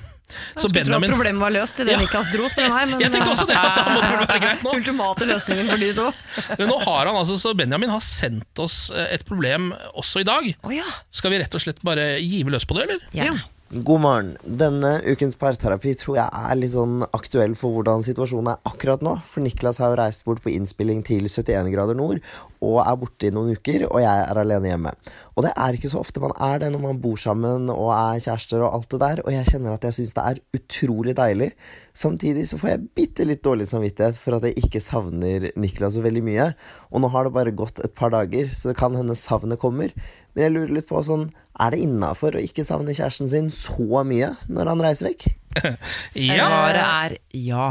Så Skulle tro at problemet var løst idet Ja. Niklas dro, spør du meg. Men Jeg tenkte også det, at da må det være greit nå. Ultimate løsningen for de to. Men nå har han altså, så Benjamin har sendt oss et problem også i dag. Oh, ja. Skal vi rett og slett bare give løs på det, eller? Gjerne. God morgen. Denne ukens parterapi tror jeg er litt sånn aktuell for hvordan situasjonen er akkurat nå. For Niklas har jo reist bort på innspilling til 71 grader nord og er borte i noen uker, og jeg er alene hjemme. Og det er ikke så ofte man er det når man bor sammen og er kjærester og alt det der, og jeg kjenner at jeg syns det er utrolig deilig. Samtidig så får jeg bitte litt dårlig samvittighet for at jeg ikke savner Niklas så veldig mye. Og nå har det bare gått et par dager, så det kan hende savnet kommer. Men jeg lurer litt på sånn, er det innafor å ikke savne kjæresten sin så mye når han reiser vekk? ja. Svaret er ja.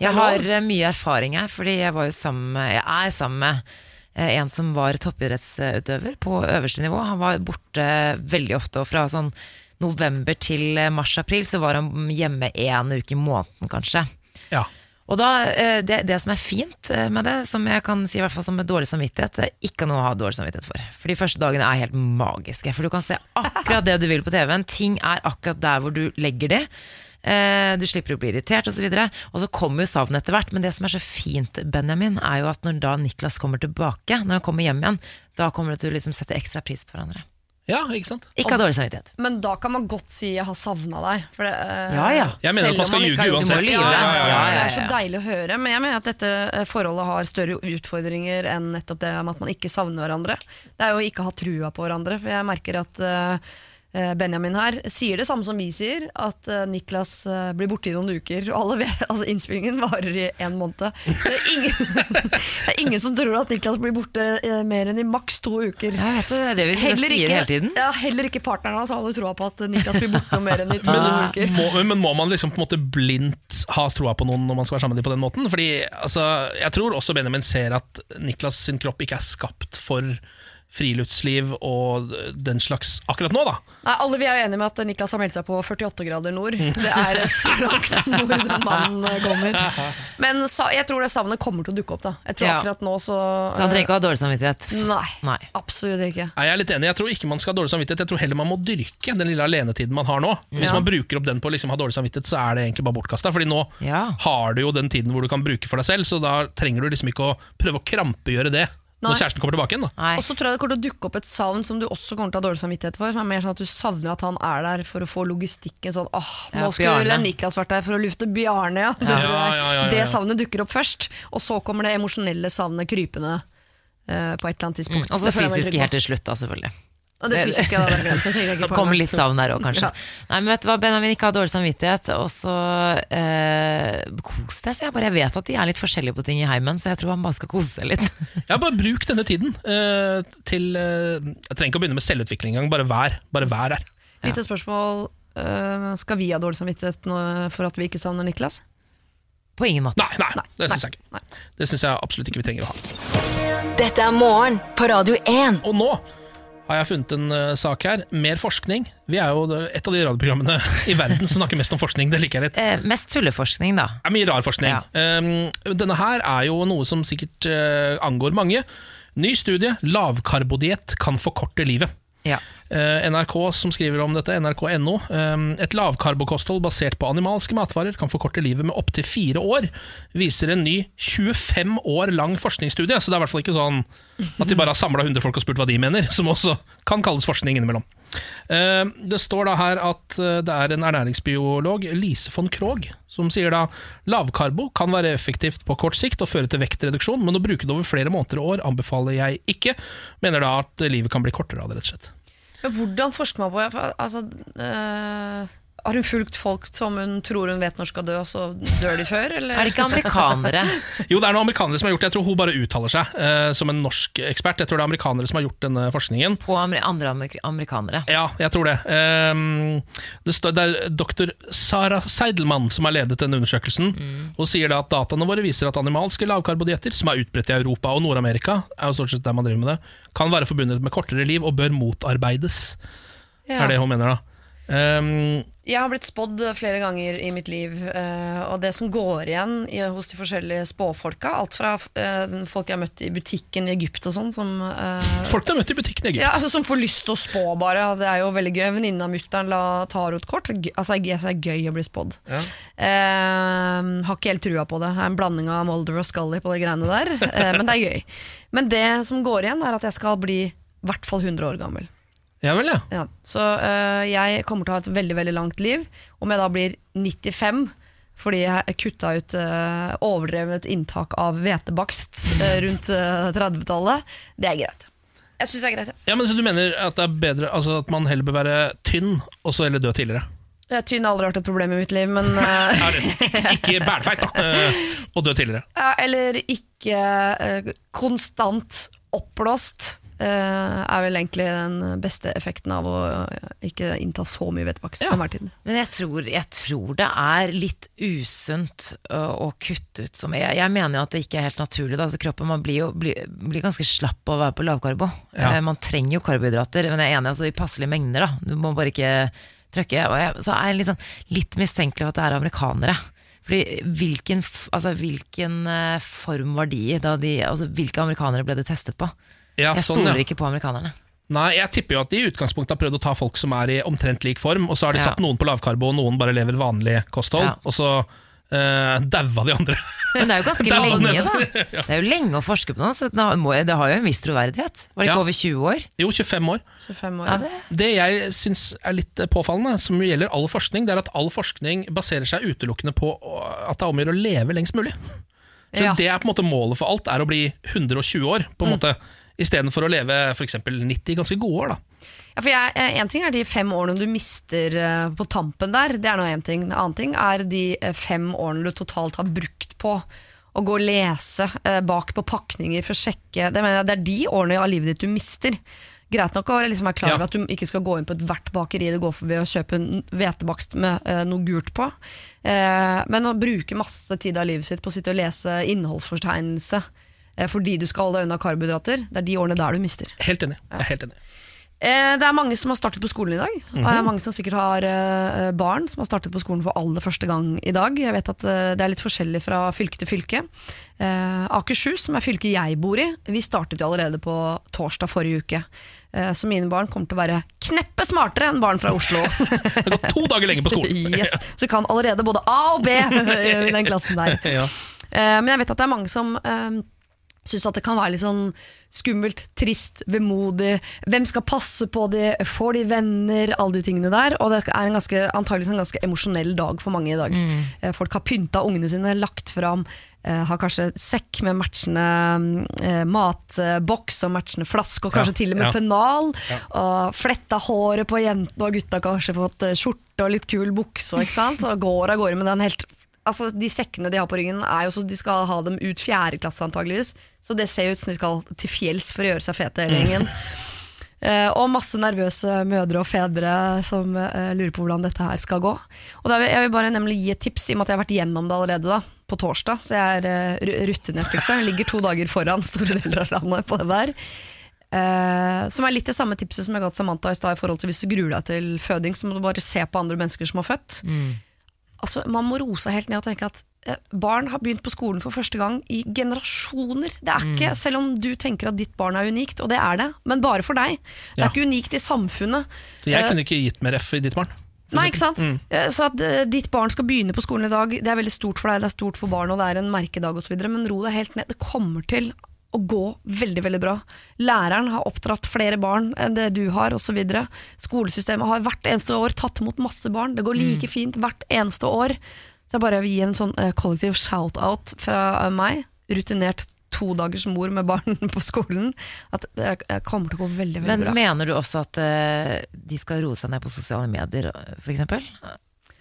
Jeg har eh, mye erfaring her, fordi jeg var jo sammen med Jeg er sammen med eh, en som var toppidrettsutøver på øverste nivå. Han var borte veldig ofte, og fra sånn november til eh, mars-april så var han hjemme én uke i måneden, kanskje. Ja. Og da, eh, det, det som er fint eh, med det, som jeg kan si i hvert fall som med dårlig samvittighet, det er ikke noe å ha dårlig samvittighet for. For de første dagene er helt magiske. For du kan se akkurat det du vil på TV-en. Ting er akkurat der hvor du legger det. Eh, Du slipper å bli irritert osv. Og, så og så kommer jo savnet etter hvert. Men det som er så fint, Benjamin, er jo at når da Niklas kommer tilbake, når han kommer hjem igjen, da kommer du til å liksom sette ekstra pris på hverandre. Ja, ikke sant? Ikke ha dårlig samvittighet. Men da kan man godt si 'jeg har savna deg'. For det, eh, Ja, ja. Jeg mener selv at man skal ljuge uansett. det. Du må lyve. Ja, ja, Ja, ja, Det ja. er så deilig å høre. Men jeg mener at dette eh, forholdet har større utfordringer enn nettopp det med at man ikke savner hverandre. Det er jo å ikke ha trua på hverandre. For jeg merker at eh, Benjamin her sier det samme som vi sier, at eh, Niklas eh, blir borte i noen uker. Og alle vet, altså Innspillingen varer i en måned. Det er, ingen, det er ingen som tror at Niklas blir borte eh, mer enn i maks to uker. Jeg vet det, det er det vi Heller sier ikke, hele tiden. ja, heller ikke partneren hans har jo troa på at Niklas blir borte mer enn i to Men uker. må, men må man liksom på en måte blindt ha troa på noen når man skal være sammen med dem på den måten? Fordi altså, Jeg tror også Benjamin ser at Niklas sin kropp ikke er skapt for friluftsliv og den slags akkurat nå, da. Nei, alle vi er enige med at Niklas har meldt seg på 48 grader nord. Det er så langt nord den mannen kommer. Men sa, jeg tror det savnet kommer til å dukke opp. da Jeg tror Ja. akkurat nå så Så han trenger ikke å ha dårlig samvittighet. Nei, Nei. absolutt ikke. Nei, Jeg er litt enig, jeg tror ikke man skal ha dårlig samvittighet. Jeg tror heller man må dyrke den lille alenetiden man har nå. Hvis Ja. man bruker opp den på å liksom ha dårlig samvittighet, så er det egentlig bare bortkasta. Fordi nå Ja. har du jo den tiden hvor du kan bruke for deg selv, så da trenger du liksom ikke å prøve å krampegjøre det Nei. når kjæresten kommer tilbake igjen. da Nei. Og så tror jeg det kommer til å dukke opp et savn som du også kommer til å ha dårlig samvittighet for. Som er mer sånn at Du savner at han er der for å få logistikken sånn åh, nå Ja, skulle Niklas vært der for å lufte Bjarne, ja. Det, Ja, ja, ja, ja. det savnet dukker opp først. Og så kommer det emosjonelle savnet krypende Uh, på et eller annet tidspunkt. Og så fysiske helt til slutt, da, selvfølgelig. Og det fysiske da, det glemte jeg, Det kommer litt savn der òg, kanskje. Ja. Nei, men vet du hva, Benjamin ikke har dårlig samvittighet, og så eh, kos deg. Jeg, bare, jeg vet at de er litt forskjellige på ting i heimen, så jeg tror han bare skal kose seg litt. Ja, bare bruk denne tiden eh, til eh, Jeg trenger ikke å begynne med selvutvikling engang, bare vær. Bare vær der. Lite spørsmål. Uh, skal vi ha dårlig samvittighet nå for at vi ikke savner Niklas? På ingen måte. Nei, nei, det syns jeg ikke. Det syns jeg absolutt ikke vi trenger å ha. Dette er morgen på Radio 1. Og nå har jeg funnet en eh, sak her. Mer forskning. Vi er jo et av de radioprogrammene i verden som snakker mest om forskning. Det liker jeg litt. Eh, mest tulleforskning, da. Det er mye rar forskning. Ja. Um, denne her er jo noe som sikkert uh, angår mange. Ny studie. Lavkarbodiett kan forkorte livet. Ja. Eh, NRK som skriver om dette, nrk.no. Um, et lavkarbokosthold basert på animalske matvarer kan forkorte livet med opptil fire år, viser en ny 25 år lang forskningsstudie. Så det er i hvert fall ikke sånn at de bare har samla 100 folk og spurt hva de mener, som også kan kalles forskning innimellom. Eh, Det står da her at eh, det er en ernæringsbiolog, Lise von Krogh, som sier da lavkarbo kan være effektivt på kort sikt og føre til vektreduksjon, men å bruke det over flere måneder og år anbefaler jeg ikke. Mener da at livet kan bli kortere av det, rett og slett. Men hvordan forsker man på? Altså, øh, har hun fulgt folk som hun tror hun vet når skal dø, og så dør de før? Eller? Er det ikke amerikanere? Jo, det er noen amerikanere som har gjort det. Jeg tror hun bare uttaler seg uh, som en norsk ekspert. Jeg tror det er amerikanere som har gjort denne forskningen. På amer andre amer amerikanere? Ja, jeg tror det. Um, det, står, det er doktor Sara Seidelmann som har ledet denne undersøkelsen. Og sier da at dataene våre viser at animalske lavkarbodietter, som er utbredt i Europa og Nord-Amerika, er jo stort sett der man driver med det, kan være forbundet med kortere liv og bør motarbeides. Ja. Er det hun mener da. Um, Jeg har blitt spådd flere ganger i mitt liv, eh, og det som går igjen hos de forskjellige spåfolka, alt fra eh, folk jeg har møtt i butikken i Egypt og sånn, som eh, folk du har møtt i butikken i Egypt. ja, altså, som får lyst til å spå, bare. Det er jo veldig gøy. Venninnen av mutter'n la tarotkort. Altså, det er gøy å bli spådd. Eh, har ikke helt trua på det. Det er en blanding av Molder og Scully på de greiene der, eh, men det er gøy. Men det som går igjen, er at jeg skal bli i hvert fall 100 år gammel. Ja vel, ja. Ja, så øh, jeg kommer til å ha et veldig veldig langt liv. Om jeg da blir 95 fordi jeg kutta ut øh, overdrevet inntak av hvetebakst øh, rundt øh, 30-tallet, det er greit. Jeg syns det er greit. ja. ja men Så du mener at det er bedre Altså at man heller bør være tynn, og så heller dø tidligere? Jeg Tynn har aldri vært et problem i mitt liv, men ikke bælfeit, da. Og dø tidligere. ja, Eller ikke konstant oppblåst. Øh, er vel egentlig den beste effekten av å ikke innta så mye hvetebakst Ja. til enhver tid. Men jeg tror, jeg tror det er litt usunt å, å kutte ut som Jeg, jeg mener jo at det ikke er helt naturlig. Da. Altså, kroppen man blir jo blir, blir ganske slapp av å være på lavkarbo. Ja. Eh, Man trenger jo karbohydrater, men jeg er enig altså, i passelige mengder. Da. Du må bare ikke trøkke. Og jeg, så er jeg litt, sånn, litt mistenkelig av at det er amerikanere. Fordi hvilken, altså, hvilken eh, form var de i? De, altså, hvilke amerikanere ble det testet på? Ja, Jeg sånn, stoler ja. ikke på amerikanerne. Nei, jeg tipper jo at de i utgangspunktet har prøvd å ta folk som er i omtrent lik form, og så har de Ja. satt noen på lavkarbo, og noen bare lever vanlig kosthold, Ja. og så uh, daua de andre. Men det er jo ganske lenge, da. Det er jo lenge å forske på noe, så det har jo en viss troverdighet. Var det ikke Ja. over 20 år? Jo, 25 år. 25 år. Ja, det. Det jeg syns er litt eh, påfallende, som gjelder all forskning, det er at all forskning baserer seg utelukkende på at det er om å gjøre å leve lengst mulig. Så Ja. Det er på en måte målet for alt, er å bli 120 år, på en måte, istedenfor å leve f.eks. 90 ganske gode år. da Ja, for jeg, eh, En ting er de fem årene du mister eh, på tampen der, det er nå én ting. En annen ting er de eh, fem årene du totalt har brukt på å gå og lese bak på pakninger for å sjekke Det, mener jeg, det er de årene av livet ditt du mister. Greit nok å liksom være klar over Ja. at du ikke skal gå inn på ethvert bakeri du går forbi og kjøpe en hvetebakst med uh, noe gult på. uh, men å bruke masse tid av livet sitt på å sitte og lese innholdsfortegnelse fordi du skal holde deg unna karbohydrater, det er de årene der du mister. Helt enig. Er helt enig. Eh, Det er mange som har startet på skolen i dag. Og det er mange som sikkert har eh, barn som har startet på skolen for aller første gang i dag. Jeg vet at eh, det er litt forskjellig fra fylke til fylke. Eh, Akershus, som er fylket jeg bor i, vi startet jo allerede på torsdag forrige uke. Eh, så mine barn kommer til å være kneppe smartere enn barn fra Oslo. Det går to dager lenger på skolen. yes. Så kan allerede både A og B i den klassen der. Ja. Eh, men jeg vet at det er mange som syns at det kan være litt sånn skummelt, trist, vemodig. Hvem skal passe på de? Får de venner? Alle de tingene der. Og det er en ganske, antageligvis en ganske emosjonell dag for mange i dag. Mm. folk har pynta ungene sine, lagt fram. eh, har kanskje sekk med matchende eh, matboks og matchende flaske, og kanskje Ja, til og med ja. pennal. Og fletta håret på jentene, og gutta kanskje fått eh, skjorte og litt kul bukse. Og går av gårde med den helt Altså, De sekkene de har på ryggen, er jo så de skal ha dem ut fjerde klasse antageligvis. Så det ser ut som de skal til fjells for å gjøre seg fete hele gjengen. Uh, og masse nervøse mødre og fedre som uh, lurer på hvordan dette her skal gå. Og da vil jeg vil bare nemlig gi et tips, i og med at jeg har vært gjennom det allerede da, på torsdag. Så jeg er uh, ru- rutinert, liksom. Jeg ligger to dager foran store deler av landet på det der. Uh, som er litt det samme tipset som jeg ga til Samantha i stad. i forhold til Hvis du gruer deg til føding, så må du bare se på andre mennesker som har født. Altså, man må roe seg helt ned og tenke at eh, barn har begynt på skolen for første gang i generasjoner. Det er ikke, Selv om du tenker at ditt barn er unikt, og det er det, men bare for deg. Det er Ja. ikke unikt i samfunnet. Så jeg Eh, kunne ikke gitt mer F i ditt barn. Nei, ikke sant? Mm. Så at eh, ditt barn skal begynne på skolen i dag, det er veldig stort for deg, det er stort for barn, og det er en merkedag osv., men ro deg helt ned. Det kommer til å gå veldig, veldig bra. Læreren har oppdratt flere barn enn det du har, osv. Skolesystemet har hvert eneste år tatt imot masse barn. Det går like fint hvert eneste år. Så jeg bare vil gi en sånn eh, kollektiv shout-out fra eh, meg, rutinert to dagers mor med barn på skolen, at det eh, kommer til å gå veldig, veldig Men bra. mener du også at de skal roe seg ned på sosiale medier, f.eks.?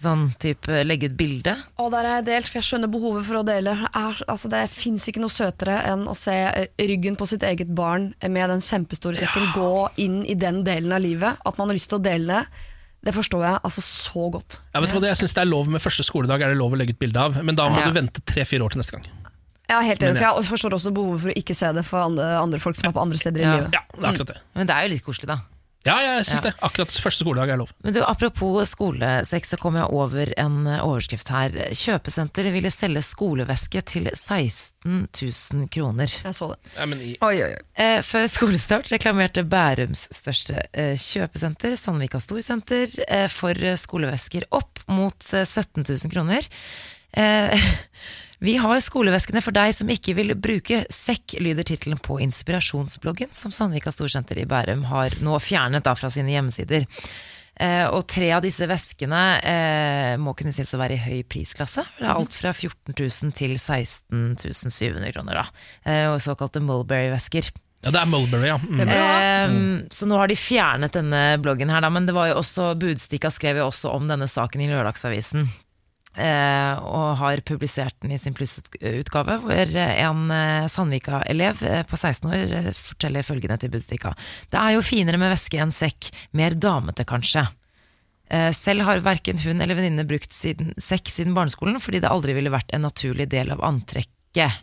Sånn type legge ut bilde? Og der er jeg delt, for jeg skjønner behovet for å dele. Er, altså det fins ikke noe søtere enn å se eh, ryggen på sitt eget barn med den kjempestore sekken gå inn i den delen av livet. At man har lyst til å dele det. Det forstår jeg altså så godt. Ja, det, jeg synes det er lov med første skoledag, er det lov å legge ut bilde av, men da må Ja. du vente tre-fire år til neste gang. Er helt enig, for jeg forstår også behovet for å ikke se det for andre, andre folk som er på andre steder i Ja. livet. Ja, det er akkurat det. Men det er jo litt koselig, da. Ja, jeg syns det. Akkurat første skoledag er lov. Men du, Apropos skolesex, så kom jeg over en eh, overskrift her. Kjøpesenter ville selge skoleveske til 16 000 kroner. Jeg så det. Ja, men i, Oi, oi, oi. Eh, før skolestart reklamerte Bærums største eh, kjøpesenter, Sandvika Storsenter, for skolevesker opp mot eh, 17 000 kroner. Vi har skoleveskene for deg som ikke vil bruke sekk, lyder tittelen på inspirasjonsbloggen som Sandvika Storsenter i Bærum har nå fjernet da fra sine hjemmesider. Eh, og tre av disse veskene eh, må kunne sies å være i høy prisklasse. Det er alt fra 14 000 til 16 700 kroner, da. Eh, og såkalte Mulberry-vesker. ja, det er Mulberry, ja. Mm. Eh, Så nå har de fjernet denne bloggen her, da, men det var jo også Budstikka skrev jo også om denne saken i Lørdagsavisen. Eh, og har publisert den i sin plussutgave, hvor en eh, Sandvika-elev eh, på 16 år forteller følgende til Budstikka. Det er jo finere med veske enn sekk, mer damete kanskje. Selv har verken hun eller venninne brukt sekk siden barneskolen, fordi det aldri ville vært en naturlig del av antrekket.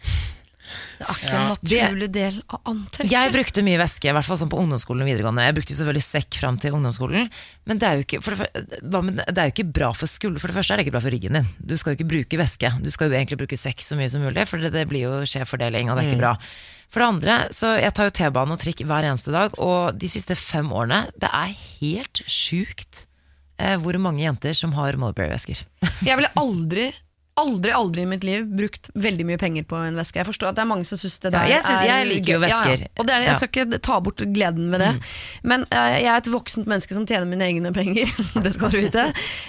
Det er ikke en naturlig del av antrekket. Jeg brukte mye væske, i hvert fall sånn på ungdomsskolen og videregående. Jeg brukte jo selvfølgelig sekk fram til ungdomsskolen, men det er ikke, for det, det er jo ikke bra for skulder. For det første er det ikke bra for ryggen din. Du skal jo ikke bruke væske. Du skal jo egentlig bruke sekk så mye som mulig, for det, det blir jo skjevfordeling, og det er ikke bra. For det andre, så jeg tar jo T-bane og trikk hver eneste dag, og de siste fem årene, det er helt sjukt eh, hvor mange jenter som har Mulberry-vesker. Jeg ville aldri Aldri aldri i mitt liv brukt veldig mye penger på en veske. Jeg forstår at det er mange som syns det der Ja, jeg synes- er jeg liker jo vesker. Ja, ja. Og det er, Mm. jeg skal ikke ta bort gleden ved det. Men uh, jeg er et voksent menneske som tjener mine egne penger. det skal du vite.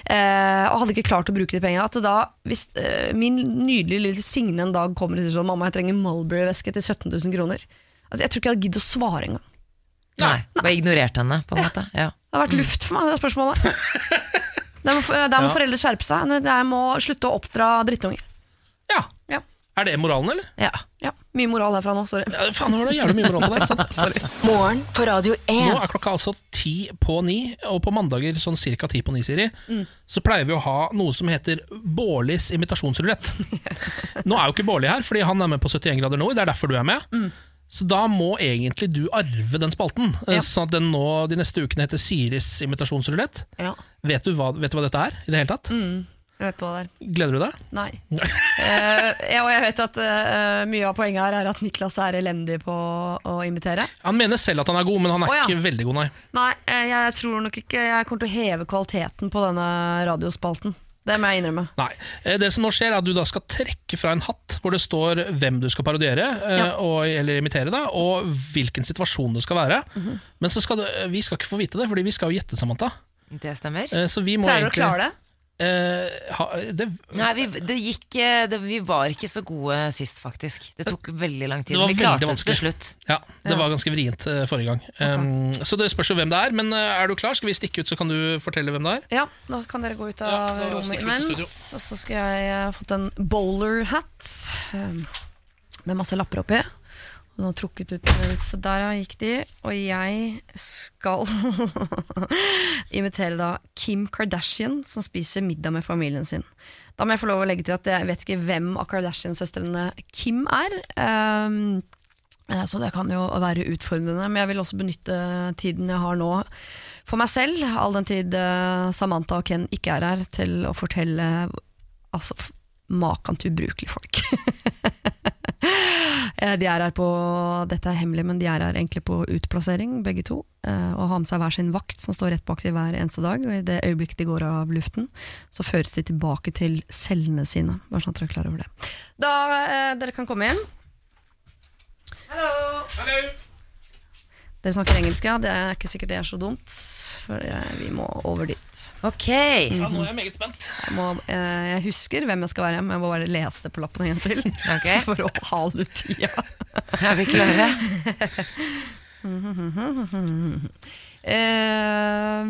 Uh, og hadde ikke klart å bruke de pengene. At da, hvis uh, min nydelige lille Signe en dag kommer og sier sånn Mamma, jeg trenger Mulberry-veske til 17 000 kroner. Altså, jeg tror ikke jeg hadde giddet å svare engang. Nei, bare ignorert henne, på en måte. Ja. Det har vært Mm. luft for meg, det spørsmålet. Der må, der må foreldre skjerpe seg. Jeg må slutte å oppdra drittunger. Ja. Ja. Er det moralen, eller? Ja. Ja, Mye moral herfra nå, sorry. Ja, faen, nå var det jævlig mye moral på det. Sant? Sorry. Morgen på Radio Nå 1. er klokka altså ti på ni, og på mandager sånn cirka ti på ni, Siri, så pleier vi å ha noe som heter Bårlis imitasjonsrulett. Nå er jo ikke Bårli her, fordi han er med på 71 grader nord, det er derfor du er med. Så da må egentlig du arve den spalten, eh, Ja. sånn at den nå de neste ukene heter Siris imitasjonsrulett. Ja, Vet vet du hva dette er i det hele tatt? jeg vet hva det er. Gleder du deg? Nei. uh, ja, og jeg vet at uh, mye av poenget her er at Niklas er elendig på å imitere. Han mener selv at han er god, men han er oh, ja. ikke veldig god, nei. Nei, jeg tror nok ikke jeg kommer til å heve kvaliteten på denne radiospalten. Det må jeg innrømme. Nei. Eh, Det som nå skjer er at du da skal trekke fra en hatt hvor det står hvem du skal parodiere, eh, Ja. og, eller imitere, da, og hvilken situasjon det skal være. Mhm. Men så skal det, vi skal ikke få vite det, fordi vi skal jo gjette, Samantha. Det stemmer. Eh, Så vi må Pleier du å klare det? Eh, ha, det, Nei, vi, det gikk, eh, det, vi var ikke så gode sist, faktisk. Det tok veldig lang tid. Det var vi klarte det til slutt. Ja, det var ganske vrient eh, forrige gang. Um, så det spørs jo hvem det er, men er du klar? Skal vi stikke ut, så kan du fortelle hvem det er? Ja, da kan dere gå ut av Ja, rommet imens. Og så skal jeg ha fått en bowler-hat um, med masse lapper oppi. Og nå trukket ut Så der gikk de. Og jeg skal imitere da Kim Kardashian, som spiser middag med familien sin. Da må jeg få lov å legge til at jeg vet ikke hvem av Kardashian-søstrene Kim er. Um, Så det kan jo være utfordrende, men jeg vil også benytte tiden jeg har nå for meg selv, all den tid eh, Samantha og Ken ikke er her, til å fortelle altså, makan til ubrukelige folk. Eh, de er her på, dette er hemmelig, men de er her egentlig på utplassering, begge to. eh, Og har med seg hver sin vakt som står rett bak dem hver eneste dag. Og i det øyeblikket de går av luften, så føres de tilbake til cellene sine. Bare sånn at dere er klar over det. Da eh, dere kan komme inn. Dere snakker engelsk, ja. Det er ikke sikkert det er så dumt. For vi må over dit. Ok, Ja, nå er jeg meget spent. Jeg, må, eh, jeg husker hvem jeg skal være, men jeg må bare lese det på lappen en gang til. Ok. For å hale ut tida. er vi klare? Eh,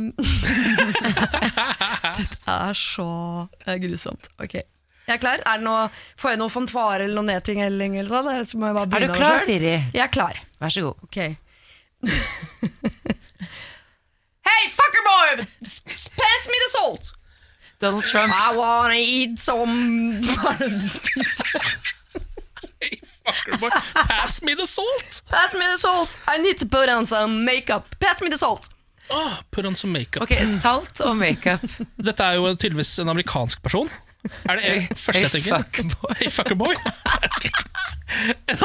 Dette er så eh, grusomt. Ok. Jeg er klar. Er det noe, får jeg noe fanfare eller noe nedtinghelling? Eller sånn? Eller så må jeg bare Er du begynne klar, selv? Siri? Jeg er klar. Vær så god. Ok. hey, fucker boy! Pass me the salt! Donald Trump. I wanna eat some Hey, fucker boy. Pass me the salt! Pass me the salt! I need to put on some makeup. Pass me the salt! Oh, put on some makeup. Ok, Salt og makeup. Dette er jo tydeligvis en amerikansk person. Er det Hey, det første jeg hey, tenker? fuckboy. Hey, fuckerboy. En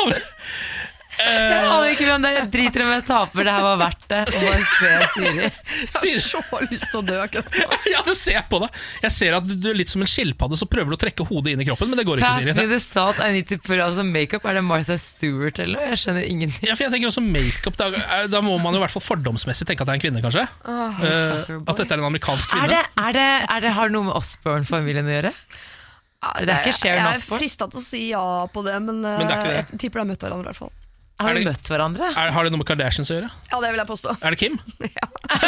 Jeg aner ikke hvem det er. Jeg driter i om jeg taper. Det her var verdt det. Å bare se Siri. Sier- Så lyst til å dø akkurat nå. Ja, det ser jeg på deg. Jeg ser at du er litt som en skilpadde, så prøver du å trekke hodet inn i kroppen, men det går ikke, Pass me Siri. the salt, I need to put on some makeup. Er det Martha Stewart eller noe? Jeg skjønner ingenting. Ja, for jeg tenker også makeup da, er- da må man jo i hvert fall fordomsmessig tenke at det er en kvinne, kanskje. Eh, fuckerboy. at dette er en amerikansk Er kvinne. det, er det, er det, har det noe med Osborne-familien å gjøre? Det er ikke Sharon Jeg er Osbourne? frista til å si ja på det, men, Men det er ikke eh, det. jeg tipper de har møtt hverandre. i hvert fall Har de møtt hverandre? Er, har det noe med Kardashians å gjøre? Ja, det vil jeg påstå. Er det Kim? Ja.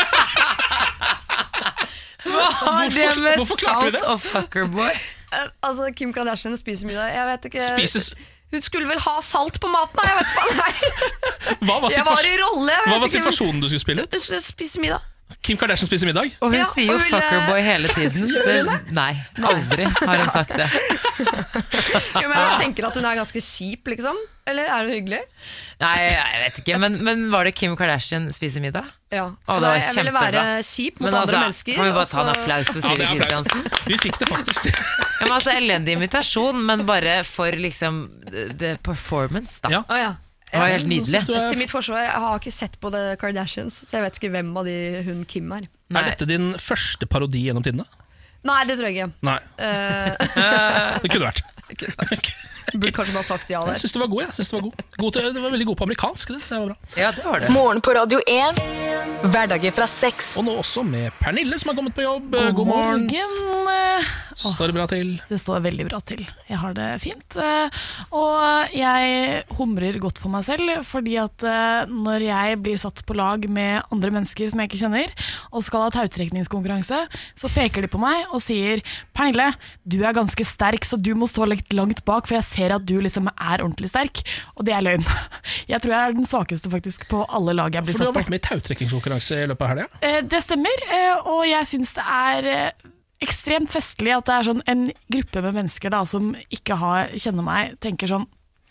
Hva har det med salt og fuckerboy? Eh, altså, Kim Kardashian spiser middag. Jeg vet ikke Spises Hun skulle vel ha salt på maten, jeg i hvert fall. Nei. Hva var, Jeg var i rolle. Jeg hva var situasjonen du skulle spille? Hun skulle spise middag. Kim Kardashian spiser middag? Og hun Ja, sier jo vil, eh, fuckerboy hele tiden. Det, nei, aldri har hun sagt det. Jo, men jeg tenker at hun er ganske kjip, liksom. Eller er hun hyggelig? Nei, jeg vet ikke, men, men var det Kim Kardashian spiser middag? Ja. Å, det var jeg ville være kjip mot Men andre altså, mennesker. kan vi bare ta en applaus for Siri Kristiansen? Ja. Vi fikk det faktisk til. Ja, men altså, Elendig invitasjon, men bare for liksom the performance, da. Ja. Oh, ja. Det var helt nydelig. Til mitt forsvar, jeg har ikke sett på The Kardashians, så jeg vet ikke hvem av de hun Kim er. Nei. er dette din første parodi gjennom tidene? Nei, det tror jeg ikke. Nei, Eh, det kunne vært. burde kanskje bare sagt ja Jeg der. syns det var god. jeg synes det var, god. god til, det var veldig god på amerikansk. Det, det var bra. Ja, det var det. Morgen på Radio 1. Hverdager fra seks. Og nå også med Pernille, som har kommet på jobb. God, morgen. morgen. Står det bra til? Det står veldig bra til. Jeg har det fint. eh, Og jeg humrer godt for meg selv, fordi at eh, når jeg blir satt på lag med andre mennesker som jeg ikke kjenner, og skal ha tautrekningskonkurranse, så peker de på meg og sier Pernille, du er ganske sterk, så du må stå litt langt bak, for jeg ser at du liksom er ordentlig sterk. Og det er løgn. Jeg tror jeg er den svakeste faktisk på alle lag jeg blir satt på. For du har vært med i tautrekkingskonkurranse i løpet av helga. Ja? Det stemmer, eh, og jeg syns det er eh, ekstremt festlig at det er sånn en gruppe med mennesker da, som ikke har, kjenner meg, tenker sånn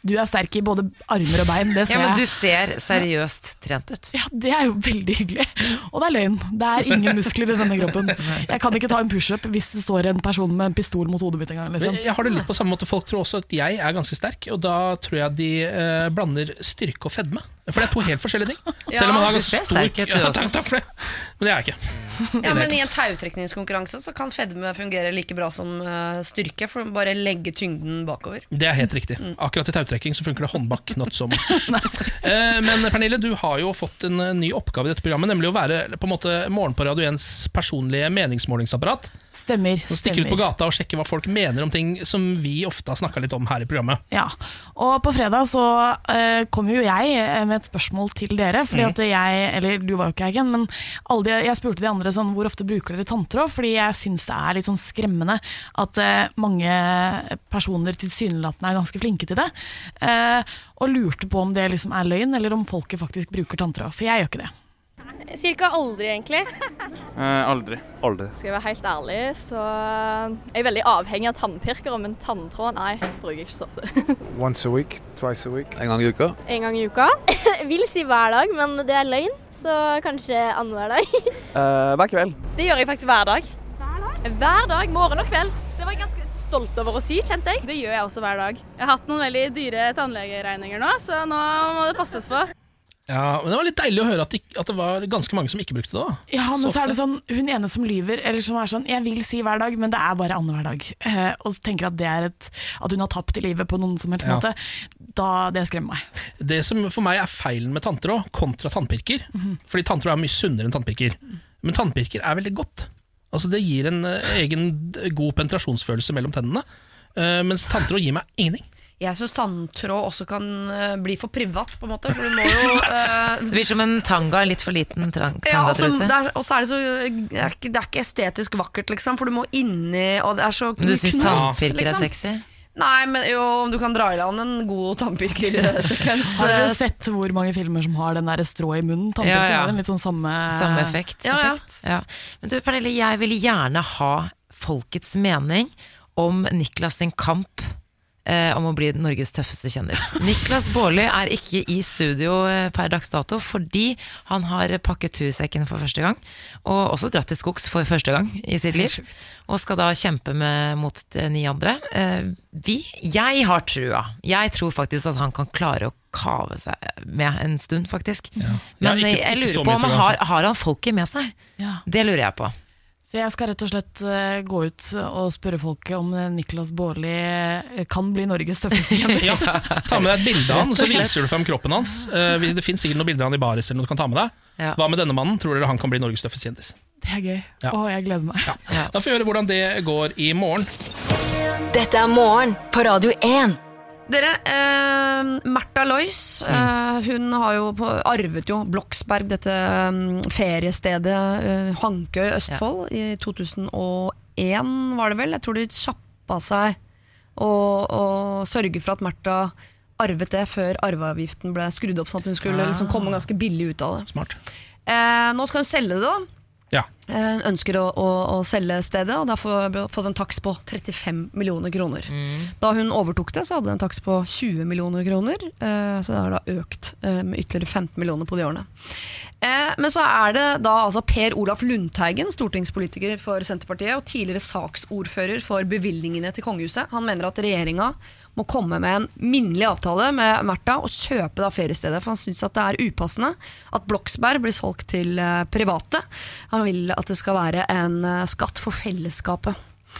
Du er sterk i både armer og bein, det ser Ja, men du ser seriøst trent ut. Ja, Det er jo veldig hyggelig. Og det er løgn. Det er ingen muskler i denne kroppen. Jeg kan ikke ta en pushup hvis det står en person med en pistol mot hodet mitt en gang. Liksom. Jeg har det litt på samme måte Folk tror også at jeg er ganske sterk, og da tror jeg de eh, blander styrke og fedme. For det er to helt forskjellige ting. Selv om man har stor ja, takk, takk for det. Men det er jeg ikke. Ja, men I en tautrekningskonkurranse så kan fedme fungere like bra som uh, styrke, for å bare legge tyngden bakover. Det er helt riktig. Mm. Akkurat i tautrekking så funker det håndbak, not so much. uh, Men Pernille, du har jo fått en uh, ny oppgave i dette programmet, nemlig å være på en måte Morgen på Radio 1s personlige meningsmålingsapparat. Stemmer. Som stikker ut på gata og sjekker hva folk mener om ting som vi ofte har snakka litt om her i programmet. Ja, og på fredag så kom jo jeg eh, med et spørsmål til dere, fordi at jeg, eller du var jo ikke her igjen, men alle de, jeg spurte de andre sånn, hvor ofte bruker dere tanntråd, fordi jeg synes det er litt sånn skremmende at uh, mange personer tilsynelatende er ganske flinke til det, Uh, og lurte på om det liksom er løgn, eller om folket faktisk bruker tanntråd, for jeg gjør ikke det. Cirka aldri, egentlig. Eh, aldri. Aldri. Skal jeg være helt ærlig, så jeg er veldig avhengig av tannpirkere, men tanntråd, nei, bruker jeg ikke så ofte. Once a week, twice a week. En gang i uka. En gang i uka. Vil si hver dag, men det er løgn, så kanskje annenhver dag. Eh, hver kveld. Det gjør jeg faktisk hver dag. Hver dag? Hver dag, morgen og kveld. Det var jeg ganske stolt over å si, kjente jeg. Det gjør jeg også hver dag. Jeg har hatt noen veldig dyre tannlegeregninger nå, så nå må det passes på. Ja, men Det var litt deilig å høre at, det, at det var ganske mange som ikke brukte det. da Ja, men Så så er det sånn, hun ene som lyver, eller som er sånn, jeg vil si hver dag, men det er bare annenhver dag, eh, og tenker at det er et, at hun har tapt i livet på noen som helst Ja. måte, da, det skremmer meg. Det som for meg er feilen med tanntråd kontra tannpirker Fordi tanntråd er mye sunnere enn tannpirker. Men tannpirker er veldig godt. Altså Det gir en eh, egen god penetrasjonsfølelse mellom tennene. Uh, mens tanntråd gir meg ingenting. Jeg syns tanntråd også kan uh, bli for privat, på en måte. For du må jo uh, Det blir som en tanga, litt for liten trang- ja, og så- tangatruse. er- Og så er det så det er, ikke, det er ikke estetisk vakkert, liksom, for du må inni, og det er så Men du syns tannpirker tannpirker er liksom. sexy? Nei, men jo, om du kan dra i land en god tannpirkersekvens Har dere eh, sett hvor mange filmer som har den der strå i munnen? Ja, Tannpirker ja. har en litt sånn samme, Samme effekt. Ja, ja. Ja. Men du, Pernille, jeg vil gjerne ha folkets mening om Niklas sin kamp om å bli Norges tøffeste kjendis. Niklas Baarli er ikke i studio eh, per dags dato fordi han har pakket tursekken for første gang, og også dratt til skogs for første gang i sitt liv, og skal da kjempe med, mot ni andre. Eh, vi, jeg har trua. Jeg tror faktisk at han kan klare å kave seg med en stund, faktisk. Ja, Men ikke- jeg, lurer på om han har, altså. har han folket med seg. Ja. Det lurer jeg på. Så jeg skal rett og slett eh, gå ut og spørre folket om eh, Niklas Baarli eh, kan bli Norges tøffeste kjendis. Ja, ta med deg et bilde av han, så viser du frem kroppen hans. Eh, Det finnes sikkert noen bilder av han i baris eller noe du kan ta med deg. Ja. Hva med denne mannen? Tror dere han kan bli Norges tøffeste kjendis? Det er gøy. Ja. Å, jeg gleder meg. Da får vi høre hvordan det går i morgen. Dette er morgen på Radio 1. Dere, eh, Märtha Lois eh, hun har jo på, arvet jo Bloksberg, dette mm, feriestedet eh, Hankøy, Østfold, i 2001 var det vel. Jeg tror de kjappa seg og, og sørge for at Märtha arvet det før arveavgiften ble skrudd opp, sånn at hun skulle Ah. liksom komme ganske billig ut av det. Smart. Eh, nå skal hun selge det, da. Ja. Eh, ønsker å, å, å selge stedet, og derfor har fått en takst på 35 millioner kroner. Da hun overtok det, så hadde den en takst på 20 millioner kroner, eh, så det har da økt eh, med ytterligere 15 millioner på de årene. Eh, Men så er det da altså Per Olaf Lundteigen, stortingspolitiker for Senterpartiet, og tidligere saksordfører for bevilgningene til kongehuset. Han mener at regjeringa må komme med en minnelig avtale med Märtha og kjøpe da feriestedet. For han syns det er upassende at Bloksberg blir solgt til eh, private. Han vil at det skal være en eh, skatt for fellesskapet.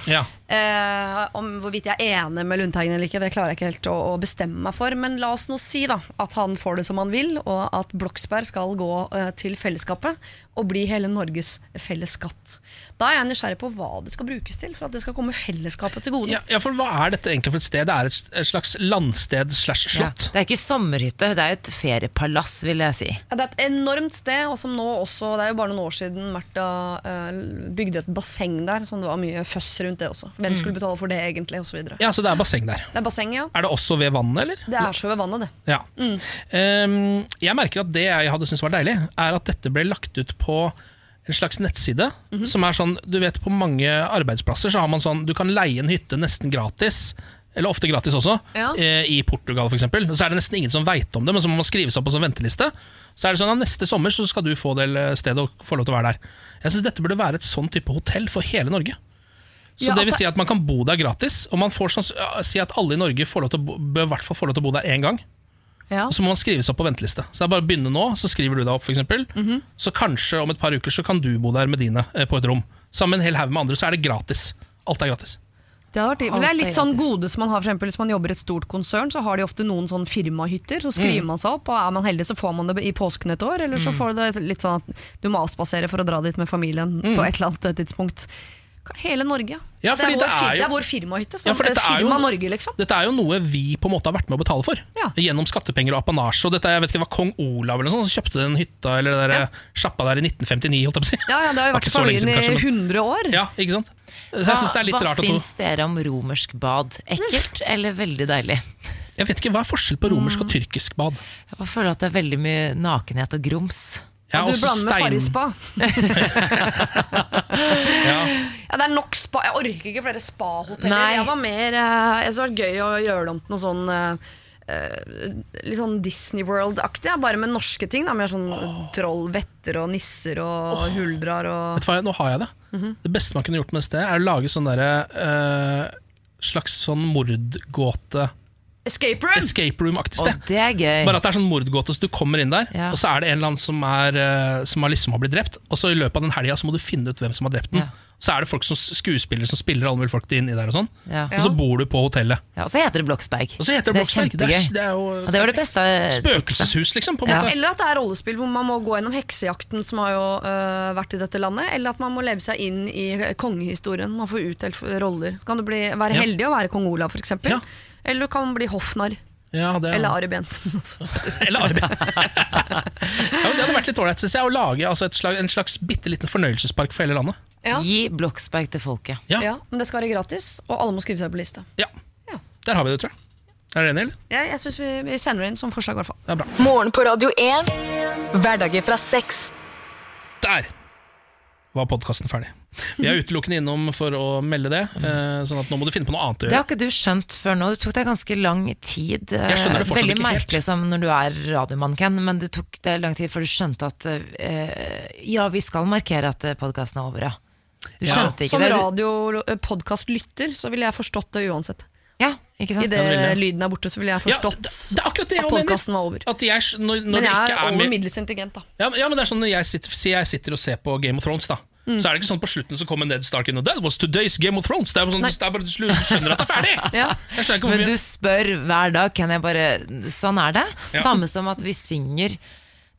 Ja. Eh, om hvorvidt jeg er enig med Lundteigen eller ikke, det klarer jeg ikke helt å, å bestemme meg for. Men la oss nå si da at han får det som han vil, og at Bloksberg skal gå eh, til fellesskapet og bli hele Norges felles skatt. Da er jeg nysgjerrig på hva det skal brukes til, for at det skal komme fellesskapet til gode. Ja, ja, for Hva er dette egentlig for et sted? Det er et, et slags landsted slash Ja. slott. Det er ikke sommerhytte, det er et feriepalass, vil jeg si. Ja, Det er et enormt sted, og som nå også Det er jo bare noen år siden Märtha eh, bygde et basseng der, som det var mye føss rundt det også. Hvem skulle betale for det egentlig, så videre Ja, Så det er basseng der. er basseng, ja. Er det også ved vannet, eller? Det er så ved vannet, det. Ja. Um, jeg merker at det jeg hadde syntes var deilig, er at dette ble lagt ut på en slags nettside. Som er sånn, du vet På mange arbeidsplasser så har man sånn du kan leie en hytte nesten gratis. Eller ofte gratis også, Ja. eh, i Portugal f.eks. Så er det nesten ingen som veit om det, men så må man skrive seg opp på sånn venteliste. Så er det sånn at Neste sommer så skal du få det stedet og få lov til å være der. Jeg synes Dette burde være et sånn type hotell for hele Norge. Så Ja, det vil si at man kan bo der gratis, og man får sånn, si at alle i Norge får lov til å bo, bør i hvert fall få lov til å bo der én gang. Ja. Og så må man skrive seg opp på venteliste. Så det er bare å begynne nå, så skriver du deg opp, For eksempel -hmm. Så kanskje om et par uker så kan du bo der med dine eh, på et rom. Sammen med en hel haug med andre, så er det gratis. Alt er gratis. Det, har vært, men det er er litt sånn gode som man har for eksempel, Hvis man jobber i et stort konsern, så har de ofte noen sånn firmahytter. Så skriver Mm. man seg opp, og er man heldig så får man det i påsken et år. Eller så får du det litt sånn at du må avspasere for å dra dit med familien Mm. på et eller annet tidspunkt. Hele Norge. Ja, det, er vår, det er jo- det er vår firmahytte. Ja, dette er firma Norge, liksom. Dette er jo noe vi på en måte har vært med å betale for. Ja. Gjennom skattepenger og apanasje. Og dette, er- jeg vet ikke, det var kong Olav eller noe sånt som kjøpte den hytta eller det der Ja. sjappa der i 1959. Holdt jeg på å si. Ja, ja, Det har jo vært familien i 100 år. Ja, ikke sant? Så jeg synes det er litt hva rart at syns dere om romersk bad? Ekkelt eller veldig deilig? Jeg vet ikke, Hva er forskjell på romersk og tyrkisk bad? Jeg føler at det er veldig mye nakenhet og grums. Ja, du blander med Farris-spa. Ja. Ja, det er nok spa. Jeg orker ikke flere spahoteller. Jeg var mer eh, Jeg synes det var gøy å gjøre det om til noe sånn eh, eh, Litt sånn Disney World-aktig, ja, bare med norske ting. Da. Mer sånn troll, vetter og nisser og huldrar og Vet du hva, Nå har jeg det. Mhm. Det beste man kunne gjort med det stedet, er å lage sånn derre uh, slags sånn mordgåte Escape Room! Escape room-aktig Og sted. det er gøy. Bare at det er sånn mordgåte, så du kommer inn der, Ja. og så er det en eller annen som, er, eh, som har liksom har blitt drept, og så i løpet av den helga så må du finne ut hvem som har drept den. Ja. Så er det folk som skuespiller som spiller alle mulige folk inni der, og sånn. Ja. Og så bor du på hotellet. Ja, og så heter det Bloksberg. Og så heter det Bloksberg. Det er, kjempegøy. det er jo det var det beste spøkelseshus, liksom. På en Ja. måte. Eller at det er rollespill hvor man må gå gjennom heksejakten som har jo øh, vært i dette landet. Eller at man må leve seg inn i kongehistorien. Man får utdelt roller. Så kan du bli, være Ja. heldig å være kong Olav, f.eks. Ja. Eller du kan bli hoffnarr. Ja, det, Eller Ari Bensen. Eller arbeid. ja, det hadde vært litt ålreit, å lage altså, et slag, en slags bitte liten fornøyelsespark for hele landet. Ja. Gi Bloksberg til folket. Ja, ja, Men det skal være gratis, og alle må skrive seg på lista. ja. Der har vi det, tror jeg. Er dere enig, eller? Ja, jeg synes vi, vi sender det inn som forslag, i hvert fall. Det er bra. Morgen på Radio 1. Hverdager fra sex. Der! var podkasten ferdig. Vi er utelukkende innom for å melde det, eh, sånn at nå må du finne på noe annet å gjøre. Det har ikke du skjønt før nå. Det tok deg ganske lang tid. eh, Jeg skjønner det fortsatt Veldig ikke helt. merkelig som når du er radiomann, Ken, men det tok deg lang tid før du skjønte at eh, ja, vi skal markere at podkasten er over, ja. Du Ja, skjønte ikke det. Som radio-podkast-lytter så ville jeg forstått det uansett. Ja, ikke sant? I det lyden er borte, så ville jeg Ja, forstått det er det jeg at podkasten var over. At jeg, når, når Men jeg er er over middels intelligent, da. ja, men- ja, men det er sånn når jeg sitter, jeg sitter og ser på Game of Thrones, da. Mm. Så er det ikke sånn på slutten så kommer Ned Stark inn og That was today's Game of Thrones. Det er, sånn, det er bare du skjønner at det er ferdig. Ja. Jeg ikke Men du spør hver dag, kan jeg bare Sånn er det. Ja. Samme som at vi synger,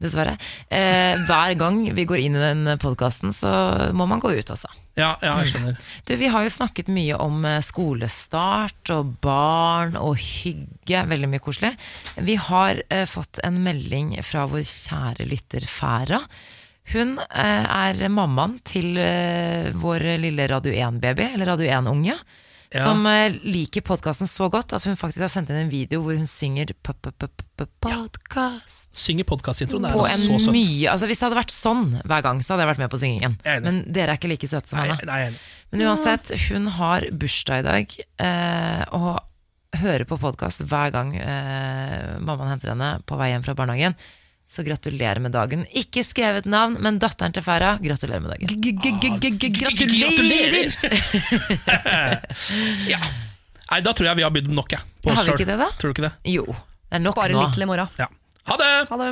dessverre. Eh, hver gang vi går inn i den podkasten, så må man gå ut også. Ja, ja, jeg skjønner. Du, Vi har jo snakket mye om eh, skolestart og barn og hygge. Veldig mye koselig. Vi har eh, fått en melding fra vår kjære lytter Færa. Hun eh, er mammaen til eh, vår lille Radio 1-baby, eller Radio 1-unge. Ja. Som eh, liker podkasten så godt at hun faktisk har sendt inn en video hvor hun synger podkast. Synger podkastintroen. Det er altså en så søtt. mye altså Hvis det hadde vært sånn hver gang, så hadde jeg vært med på syngingen. Men dere er ikke like søte som Nei, henne. nei, er. Men uansett, hun har bursdag i dag, eh, og hører på podkast hver gang eh, mammaen henter henne på vei hjem fra barnehagen. Så gratulerer med dagen. Ikke skrevet navn, men datteren til Farah, gratulerer med dagen. Gratulerer! ja. Nei, da tror jeg vi har bydd nok, jeg. Har vi ikke det, da? Tror du ikke det? Jo, det er nok Spare nå. litt til i morgen. Ja. Ha det! Ha det.